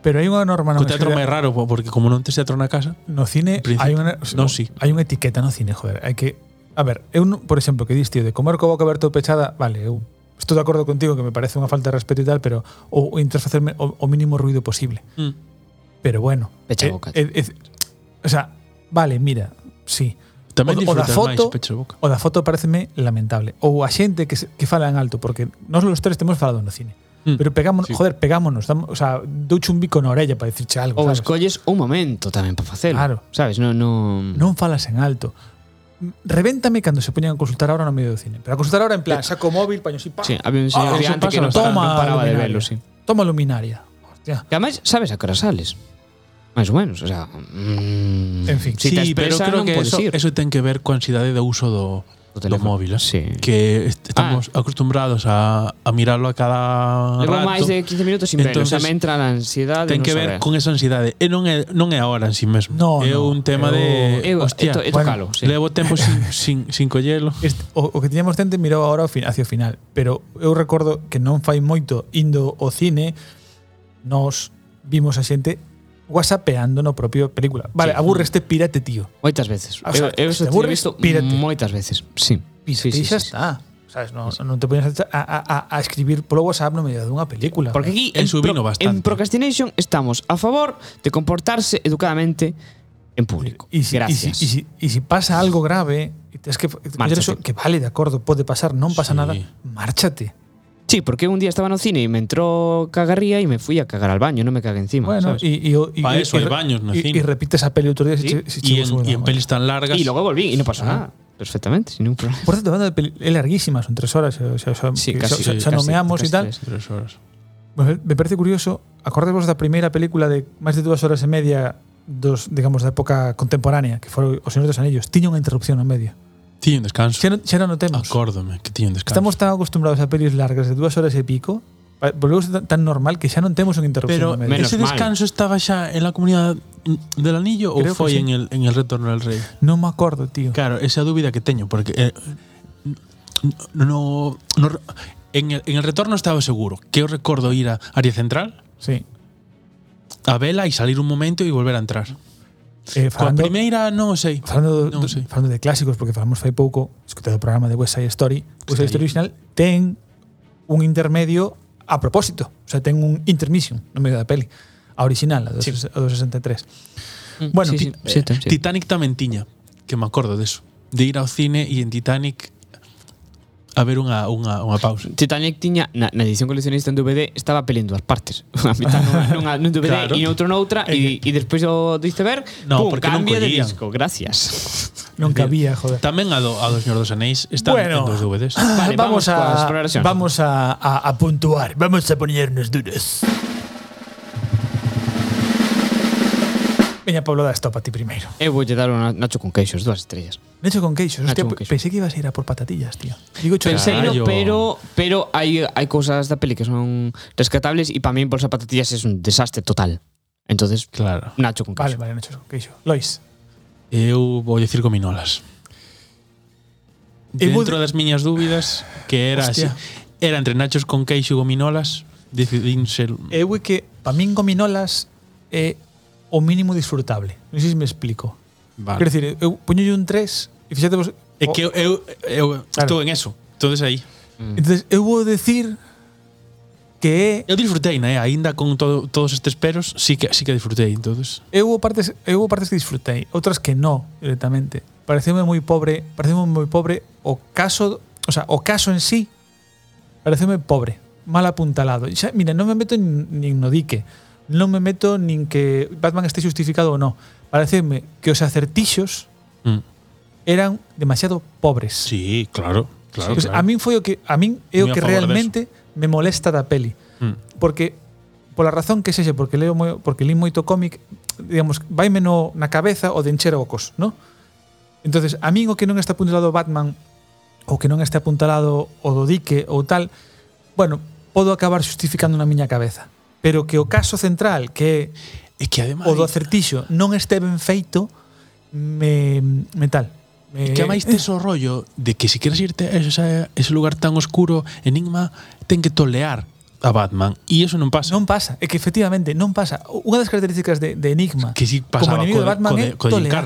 Pero hai unha norma no teatro máis raro, porque como non tes teatro na casa... No cine hai unha, no, sí. hai unha etiqueta no cine, joder. Hai que... A ver, eu, por exemplo, que diste de comer co boca aberta ou pechada, vale, eu estou de acordo contigo que me parece unha falta de respeto e tal, pero ou intentas facerme o, o mínimo ruido posible. Mm. Pero bueno. Pecha eh, boca. Eh, eh, eh, o sea, vale, mira, sí. Tamén o, o da foto, máis pecho boca. O da foto pareceme lamentable. Ou a xente que, se, que fala en alto, porque nós os tres temos falado no cine. Mm. Pero pegámonos, sí. joder, pegámonos, damos, o sea, douche un bico na orella para dicirche algo, Ou sabes? escolles un momento tamén para facelo. Claro. Sabes, non non non falas en alto. Revéntame cando se poñan a consultar ahora no medio do cine. Pero a consultar ahora en plan, eh, saco o móvil, paño así, pa. Sí, había un ah, señor ah, antes que non, toma, non paraba de velo, sí. Toma luminaria. Hostia. Que además, sabes a que hora sales máis ou menos, o sea, mm, en fin, si sí, pero creo que eso, ir. eso ten que ver coa ansiedade de uso do, do, teléfono. móvil, eh? sí. que ah. estamos ah. acostumbrados a, a mirarlo a cada Levo rato. máis de 15 minutos sin verlo, o sea, me entra a ansiedade. Ten que ver saber. con esa ansiedade, e non é, non é ahora en sí mesmo. No, é no. un tema eu, de, eu, hostia, eto, eto bueno, sí. levo tempo sin, sin, sin collelo. Este, o, o que tiñamos tente mirou ahora hacia o final, pero eu recordo que non fai moito indo ao cine, nos vimos a xente whatsappeando no propio película. Vale, sí. aburreste, pirate, tío. Moitas veces. O sea, eu, eu te aburres, visto pírate. moitas veces. Sí. Pírate, sí, sí, sí, xa sí. está. Sabes, non, sí. non te poñas a, a, a a escribir polo WhatsApp no medio dunha película. Porque aquí en, pro, bastante. en procrastination estamos a favor de comportarse educadamente en público. Y si, Gracias. E si, y si, y si pasa algo grave, es que, eso, que vale, de acordo, pode pasar, non pasa sí. nada, márchate. Sí, porque un día estaba no cine e me entró cagarría e me fui a cagar al baño, non me cagué encima. Bueno, e Y, eso y, hay baños no cine. E repites a peli outro día ¿Sí? si, si y, en, y en pelis tan largas. Y luego volví y no pasó ah. nada. perfectamente, sin ningún problema. Por cierto, banda de peli, es larguísima, son tres horas, o sea, son, sí, casi, son, sí, son casi, nomeamos casi y tal. Tres, tres horas. Pues eh, me parece curioso, acordemos da primeira película de máis de dúas horas e media dos, digamos, da época contemporánea, que foi O Señores dos Anillos, tiña unha interrupción no medio. Tiñen descanso. Xa, xa non notemos. Acórdome que tiñen descanso. Estamos tan acostumbrados a pelis largas de dúas horas e pico volvemos tan, tan normal que xa non temos unha interrupción Pero menos ese descanso mal. estaba xa en la comunidade del anillo Creo ou foi sí. en, el, en el retorno del rei? Non me acordo, tío. Claro, esa dúbida que teño, porque eh, no, no, en, el, en el retorno estaba seguro que eu recordo ir a área central sí. a vela e salir un momento e volver a entrar. Eh, falando, Coa primeira non sei. Falando, non sei. falando de clásicos, porque falamos fai pouco, escutado o programa de West Side Story, West Side Story original ten un intermedio a propósito, o sea, ten un intermission no medio da peli, a original, a do, sí. a do 63. Mm, bueno, sí, sí, eh, sí, ten, sí. Titanic tamén tiña, que me acordo deso, de ir ao cine e en Titanic a ver unha, unha, unha pausa. Titanic tiña na, na edición coleccionista en DVD estaba peli en dúas partes. A mitad nunha, nunha, nun DVD claro. e outro noutra e, e despois do, do iceberg, no, pum, cambia de disco. Gracias. Non cabía, joder. Tamén a do, a do Señor dos Anéis están bueno, en dos DVDs. Vale, vamos, vamos a, vamos a, a, a puntuar. Vamos a poñernos duros. Vamos a Veña, Pablo, da Estopa ti primeiro. Eu voulle dar un Nacho con queixos, dúas estrellas. Nacho con queixos, hostia, con queixos. pensei que ibas a ir a por patatillas, tío. Digo cho Pensei, no, pero pero hai hai cousas da peli que son rescatables e para min bolsa patatillas é un desastre total. Entonces, Claro. Nacho con Vale, queixos. vale, Nacho con queixo. Lois. Eu vou dicir gominolas. Eu vou Dentro das miñas dúbidas, que era así, Hostia. era entre nachos con queixo e gominolas, decidín ser... Eu é que, para min gominolas é o mínimo disfrutable. Non sei se me explico. Vale. Quer dicir, eu poñolle un 3 e fixate vos... É que eu, eu, eu claro. estou en eso. Entonces aí. Mm. Entonces eu vou decir que é Eu disfrutei, né? Aínda con todo, todos estes peros, sí que sí que disfrutei, entonces. Eu hubo partes, eu hubo partes que disfrutei, outras que no, directamente. Pareceme moi pobre, pareceme moi pobre o caso, o sea, o caso en sí pareceme pobre, mal apuntalado. Xa, mira, non me meto nin, nin no dique non me meto nin que Batman este justificado ou non. Pareceme que os acertixos mm. eran demasiado pobres. Sí, claro, claro, pues claro. A min foi o que a min é o que realmente me molesta da peli. Mm. Porque pola razón que sexe, porque leo moi, porque li moito cómic, digamos, vaime no, na cabeza o de encher ocos, ¿no? Entonces, a min o que non está apuntalado Batman ou que non está apuntalado o do dique ou tal, bueno, podo acabar justificando na miña cabeza pero que o caso central que é que ademais, o do acertixo non este ben feito me, me tal me, e que máis tes o rollo de que se si queres irte a ese, ese lugar tan oscuro Enigma ten que tolear a Batman e iso non pasa. Non pasa, é que efectivamente non pasa. Unha das características de, de Enigma que si como enemigo co, de Batman co, é co tolear.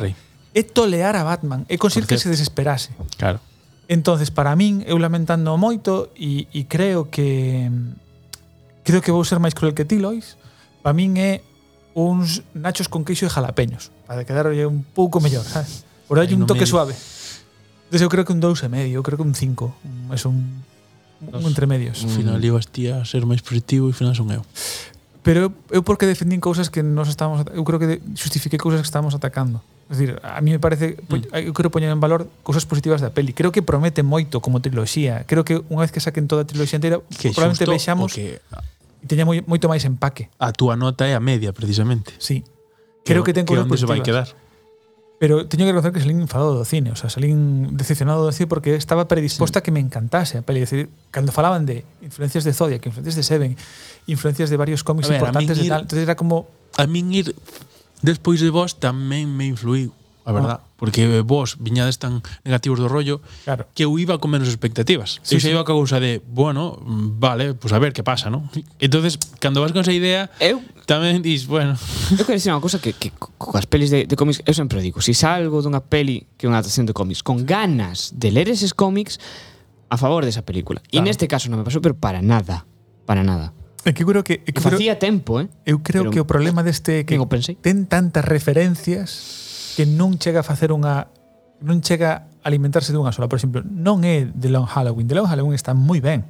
É tolear a Batman, é conseguir que se desesperase. Claro. Entonces, para min, eu lamentando moito e, e creo que creo que vou ser máis cruel que ti, Lois, para min é uns nachos con queixo e jalapeños, para quedarlle un pouco mellor, sabes? Por aí un toque medio. suave. Entonces eu creo que un dous e medio, eu creo que un 5, é un un entre medios. Ao final ibas ti a ser máis positivo e ao final son eu. Pero eu, eu porque defendín cousas que nos estamos eu creo que justifiquei cousas que estamos atacando. Es decir, a mí me parece mm. eu quero poñer en valor cousas positivas da peli. Creo que promete moito como triloxía. Creo que unha vez que saquen toda a triloxía inteira, que probablemente vexamos que E teña moi, moito máis empaque. A túa nota é a media, precisamente. Sí. Creo que, que ten cousas onde se vai quedar? Pero teño que reconocer que salín enfadado do cine, o sea, salín decepcionado do cine porque estaba predisposta sí. a que me encantase a peli. decir, cando falaban de influencias de Zodiac, influencias de Seven, influencias de varios cómics ver, importantes ir, e tal, entonces era como... A min ir despois de vos tamén me influiu a verdad, ah. porque eh, vos viñades tan negativos do rollo claro. que eu iba con menos expectativas. Sí, eu xa sí. iba coa cousa de, bueno, vale, pues a ver que pasa, ¿no? Entonces, cando vas con esa idea, eu tamén dis, bueno. Eu quero dicir unha cousa que, que coas pelis de, de cómics, eu sempre digo, se si salgo dunha peli que é unha adaptación de cómics con ganas de ler eses cómics a favor desa película. Claro. E neste caso non me pasou, pero para nada, para nada. É que creo que, é que facía tempo, eh? Eu creo pero, que o problema deste é que ten tantas referencias que non chega a facer unha non chega a alimentarse dunha sola. Por exemplo, non é The Long Halloween. The Long Halloween está moi ben.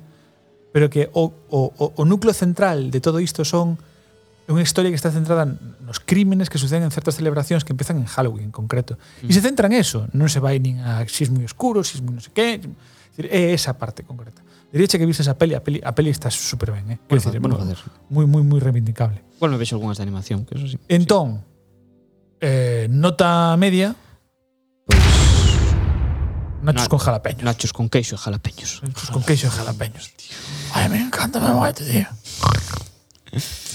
Pero que o, o, o núcleo central de todo isto son é unha historia que está centrada nos crímenes que suceden en certas celebracións que empezan en Halloween en concreto. Mm. E se mm. centra en eso, non se vai nin a si moi oscuro, si moi non sei que, é esa parte concreta. Diría que viste esa peli, a peli, a peli está super ben, eh. Bueno, decir, bueno, bueno, moi moi moi reivindicable. Bueno, vexo algunhas de animación, que eso sí. Entón, sí eh, nota media, Pois nachos Na- con jalapeños. Nachos con queixo e jalapeños Nachos con queixo e jalapeños, tío. Ai, me encanta, me moito, tío.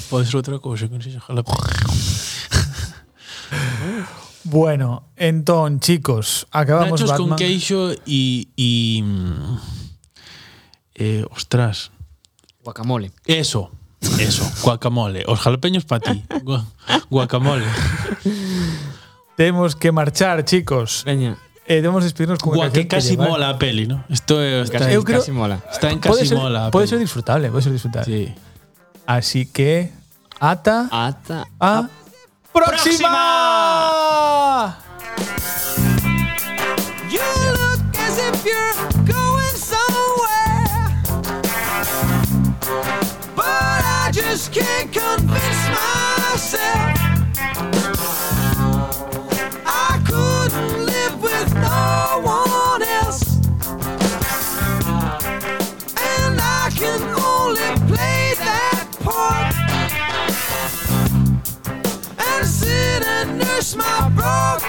pode ser outra cousa que non sexa jalapeno. Bueno, entón, chicos, acabamos Nachos Batman. con queixo e e mm, eh, ostras, Guacamole eso. Eso, guacamole. Os jalapeños para ti. Gua- guacamole. Temos que marchar, chicos. Veña Eh, debemos despedirnos con Gua que casi mola a peli, ¿no? Esto está, Casi, Eu creo- casi mola está en Puede casi ser, mola. puede peli. ser disfrutable, puede ser disfrutable. Sí. Así que, ata Ata a próxima. You look as if you're going somewhere, but I just can't push my broken